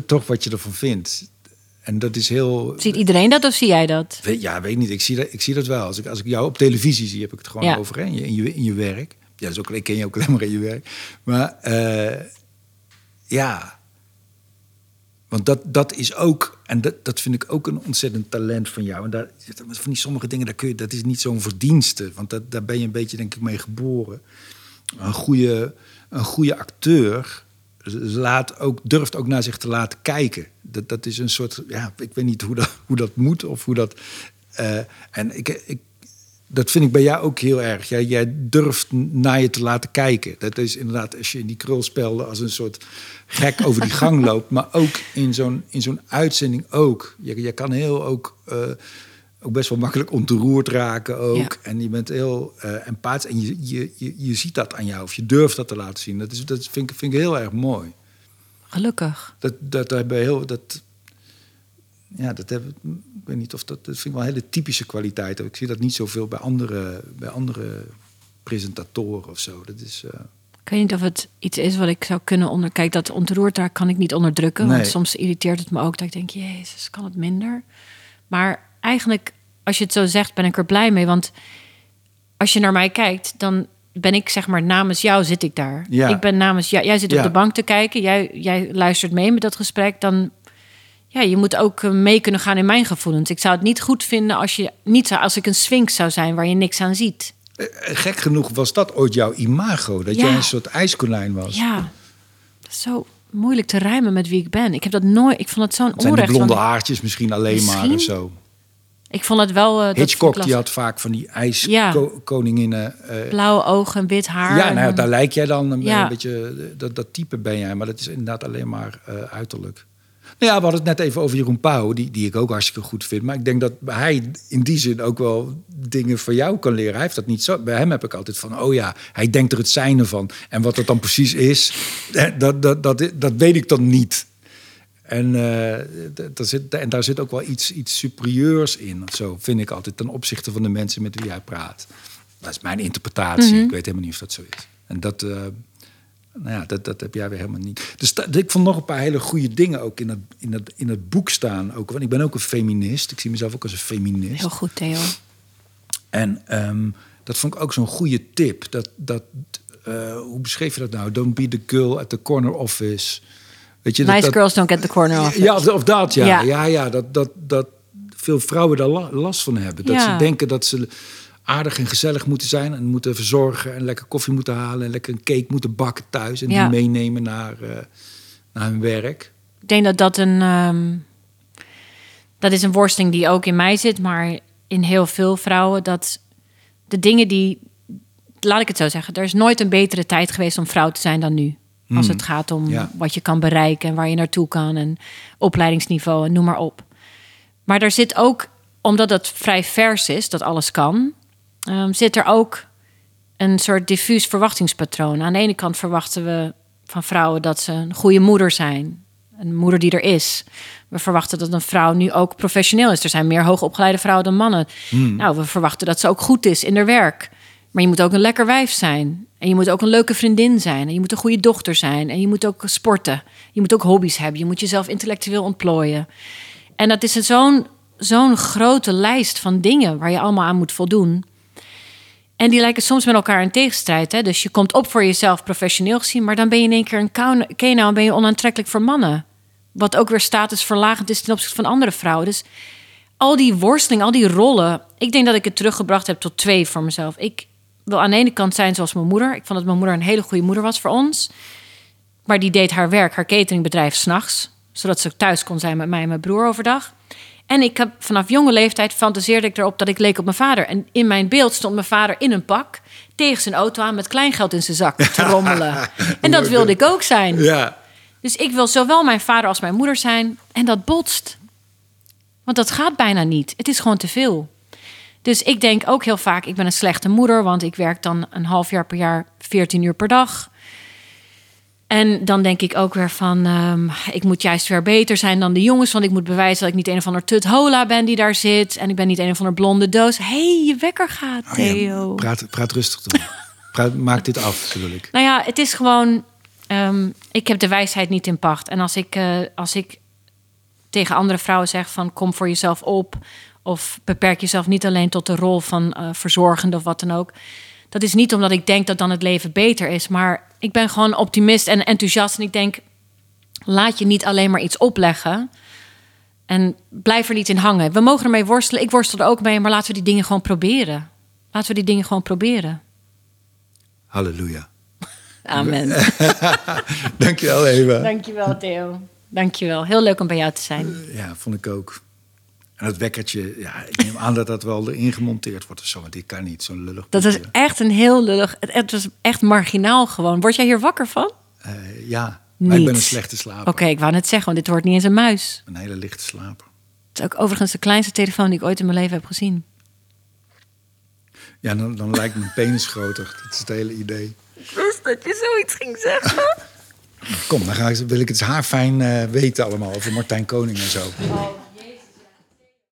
toch wat je ervan vindt. En dat is heel... Ziet iedereen dat of zie jij dat? Weet, ja, weet niet. Ik zie dat, ik zie dat wel. Als ik, als ik jou op televisie zie, heb ik het gewoon Ja. over. In, je, in, je, in je werk. Ja, dat is ook, ik ken je ook alleen maar in je werk. Maar eh, ja. Want dat, dat is ook, en dat, dat vind ik ook een ontzettend talent van jou. En daar, van die sommige dingen, daar kun je, dat is niet zo'n verdienste. Want dat, daar ben je een beetje, denk ik, mee geboren. Een goede, een goede acteur laat ook, durft ook naar zich te laten kijken. Dat, dat is een soort, ja, ik weet niet hoe dat, hoe dat moet of hoe dat. eh, en ik, ik, dat vind ik bij jou ook heel erg. Jij, jij durft naar je te laten kijken. Dat is inderdaad als je in die krulspelden als een soort gek over die gang loopt. Maar ook in zo'n, in zo'n uitzending ook. Je, je kan heel ook, eh, ook best wel makkelijk ontroerd raken ook. Ja. En je bent heel eh empathisch. En je, je, je, je ziet dat aan jou. Of je durft dat te laten zien. Dat, is, dat vind, ik, vind ik heel erg mooi. Gelukkig. Dat, dat hebben heel... Dat, ja, dat hebben, ik weet niet of dat, dat vind ik wel een hele typische kwaliteit. Ik zie dat niet zoveel bij andere, bij andere presentatoren of zo. Dat is, eh, Ik weet niet of het iets is wat ik zou kunnen onder... Kijk, dat ontroerd daar kan ik niet onderdrukken. Nee. Want soms irriteert het me ook dat ik denk... Jezus, kan het minder? Maar eigenlijk, als je het zo zegt, ben ik er blij mee. Want als je naar mij kijkt, dan ben ik zeg maar namens jou zit ik daar. Ja. Ik ben namens jou. Jij zit Ja. op de bank te kijken. Jij, jij luistert mee met dat gesprek. Dan ja, je moet ook eh, mee kunnen gaan in mijn gevoelens. Ik zou het niet goed vinden als je niet zou, als ik een sphinx zou zijn waar je niks aan ziet. eh, gek genoeg was dat ooit jouw imago. Dat Ja. jij een soort ijskonijn was. Ja, dat is zo moeilijk te rijmen met wie ik ben. Ik heb dat nooit. Ik vond het zo'n Het zijn die onrecht. blonde haartjes misschien alleen maar of zo. ik vond het wel. eh, Hitchcock die had vaak van die Ja. ijskoninginnen. eh blauwe ogen en wit haar. ja, en nou, daar lijk jij dan een, Ja. beetje. eh, Dat, dat type ben jij, maar dat is inderdaad alleen maar eh, uiterlijk. Ja, we hadden het net even over Jeroen Pauw, die, die ik ook hartstikke goed vind. Maar ik denk dat hij in die zin ook wel dingen van jou kan leren. Hij heeft dat niet zo. Bij hem heb ik altijd van, oh ja, hij denkt er het zijne van. En wat dat dan precies is, eh, dat, dat, dat, dat weet ik dan niet. En, eh, daar zit, en daar zit ook wel iets, iets superieurs in. Zo vind ik altijd ten opzichte van de mensen met wie hij praat. Dat is mijn interpretatie. Ik weet helemaal niet of dat zo is. En dat, eh, nou ja, dat, dat heb jij weer helemaal niet. Dus ik vond nog een paar hele goede dingen ook in het, in het, in het boek staan. Ook, want ik ben ook een feminist. Ik zie mezelf ook als een feminist. Heel goed, Theo. En ehm, dat vond ik ook zo'n goede tip. Dat, dat, eh, hoe beschreef je dat nou? Don't be the girl at the corner office. Weet je, dat- Nice dat, girls don't get the corner off. ja, of, of dat, ja. Ja. Ja, ja, dat, dat, dat veel vrouwen daar la- last van hebben. Dat Ja. ze denken dat ze aardig en gezellig moeten zijn... en moeten verzorgen en lekker koffie moeten halen... en lekker een cake moeten bakken thuis... en Ja. die meenemen naar, eh, naar hun werk. Ik denk dat dat een. ehm, dat is een worsteling die ook in mij zit, maar in heel veel vrouwen. Dat de dingen die. Laat ik het zo zeggen. Er is nooit een betere tijd geweest om vrouw te zijn dan nu. Als het gaat om Ja. wat je kan bereiken en waar je naartoe kan. En opleidingsniveau en noem maar op. Maar er zit ook omdat het vrij vers is, dat alles kan, ehm, zit er ook een soort diffuus verwachtingspatroon. Aan de ene kant verwachten we van vrouwen dat ze een goede moeder zijn. Een moeder die er is. We verwachten dat een vrouw nu ook professioneel is. Er zijn meer hoogopgeleide vrouwen dan mannen. Nou, we verwachten dat ze ook goed is in haar werk. Maar je moet ook een lekker wijf zijn. En je moet ook een leuke vriendin zijn. En je moet een goede dochter zijn. En je moet ook sporten. Je moet ook hobby's hebben. Je moet jezelf intellectueel ontplooien. En dat is zo'n zo'n grote lijst van dingen waar je allemaal aan moet voldoen. En die lijken soms met elkaar in tegenstrijd. Hè? Dus je komt op voor jezelf professioneel gezien, maar dan ben je in één keer een kenau en ben je onaantrekkelijk voor mannen. Wat ook weer statusverlagend is ten opzichte van andere vrouwen. Dus al die worsteling, al die rollen. Ik denk dat ik het teruggebracht heb tot twee voor mezelf. Ik wil aan de ene kant zijn zoals mijn moeder. Ik vond dat mijn moeder een hele goede moeder was voor ons. Maar die deed haar werk, haar cateringbedrijf, s'nachts. Zodat ze thuis kon zijn met mij en mijn broer overdag. En ik heb vanaf jonge leeftijd fantaseerde ik erop dat ik leek op mijn vader. En in mijn beeld stond mijn vader in een pak tegen zijn auto aan met kleingeld in zijn zak te rommelen. en dat wilde ik ook zijn. Ja. Dus ik wil zowel mijn vader als mijn moeder zijn. En dat botst. Want dat gaat bijna niet. Het is gewoon te veel. Dus ik denk ook heel vaak, ik ben een slechte moeder, want ik werk dan een half jaar per jaar 14 uur per dag. En dan denk ik ook weer van, ehm, ik moet juist weer beter zijn dan de jongens. Want ik moet bewijzen dat ik niet een of ander tut hola ben die daar zit. En ik ben niet een of ander blonde doos. Hé, hey, je wekker gaat, Oh ja, praat, praat rustig praat, maak dit af, bedoel ik. Nou ja, het is gewoon, ehm, ik heb de wijsheid niet in pacht. En als ik, eh, als ik tegen andere vrouwen zeg van, kom voor jezelf op. Of beperk jezelf niet alleen tot de rol van eh, verzorgende of wat dan ook. Dat is niet omdat ik denk dat dan het leven beter is. Maar ik ben gewoon optimist en enthousiast. En ik denk, laat je niet alleen maar iets opleggen. En blijf er niet in hangen. We mogen ermee worstelen. Ik worstel er ook mee. Maar laten we die dingen gewoon proberen. Laten we die dingen gewoon proberen. Halleluja. Amen. Dankjewel, Eva. Dankjewel, Theo. Dankjewel. Heel leuk om bij jou te zijn. Ja, vond ik ook. En dat wekkertje, ja, ik neem aan dat dat wel erin gemonteerd wordt of zo. Want dit kan niet, zo'n lullig Dat is echt een heel lullig... Het, het was echt marginaal gewoon. Word jij hier wakker van? Eh, ja, maar ik Niet. ben een slechte slaper. Oké, ik wou net zeggen, want dit wordt niet eens een muis. Een hele lichte slaper. Het is ook overigens de kleinste telefoon die ik ooit in mijn leven heb gezien. Ja, dan, dan lijkt mijn penis groter. Dat is het hele idee. Ik wist dat je zoiets ging zeggen. Kom, dan ga ik, wil ik het haarfijn eh weten allemaal over Martijn Koning en zo.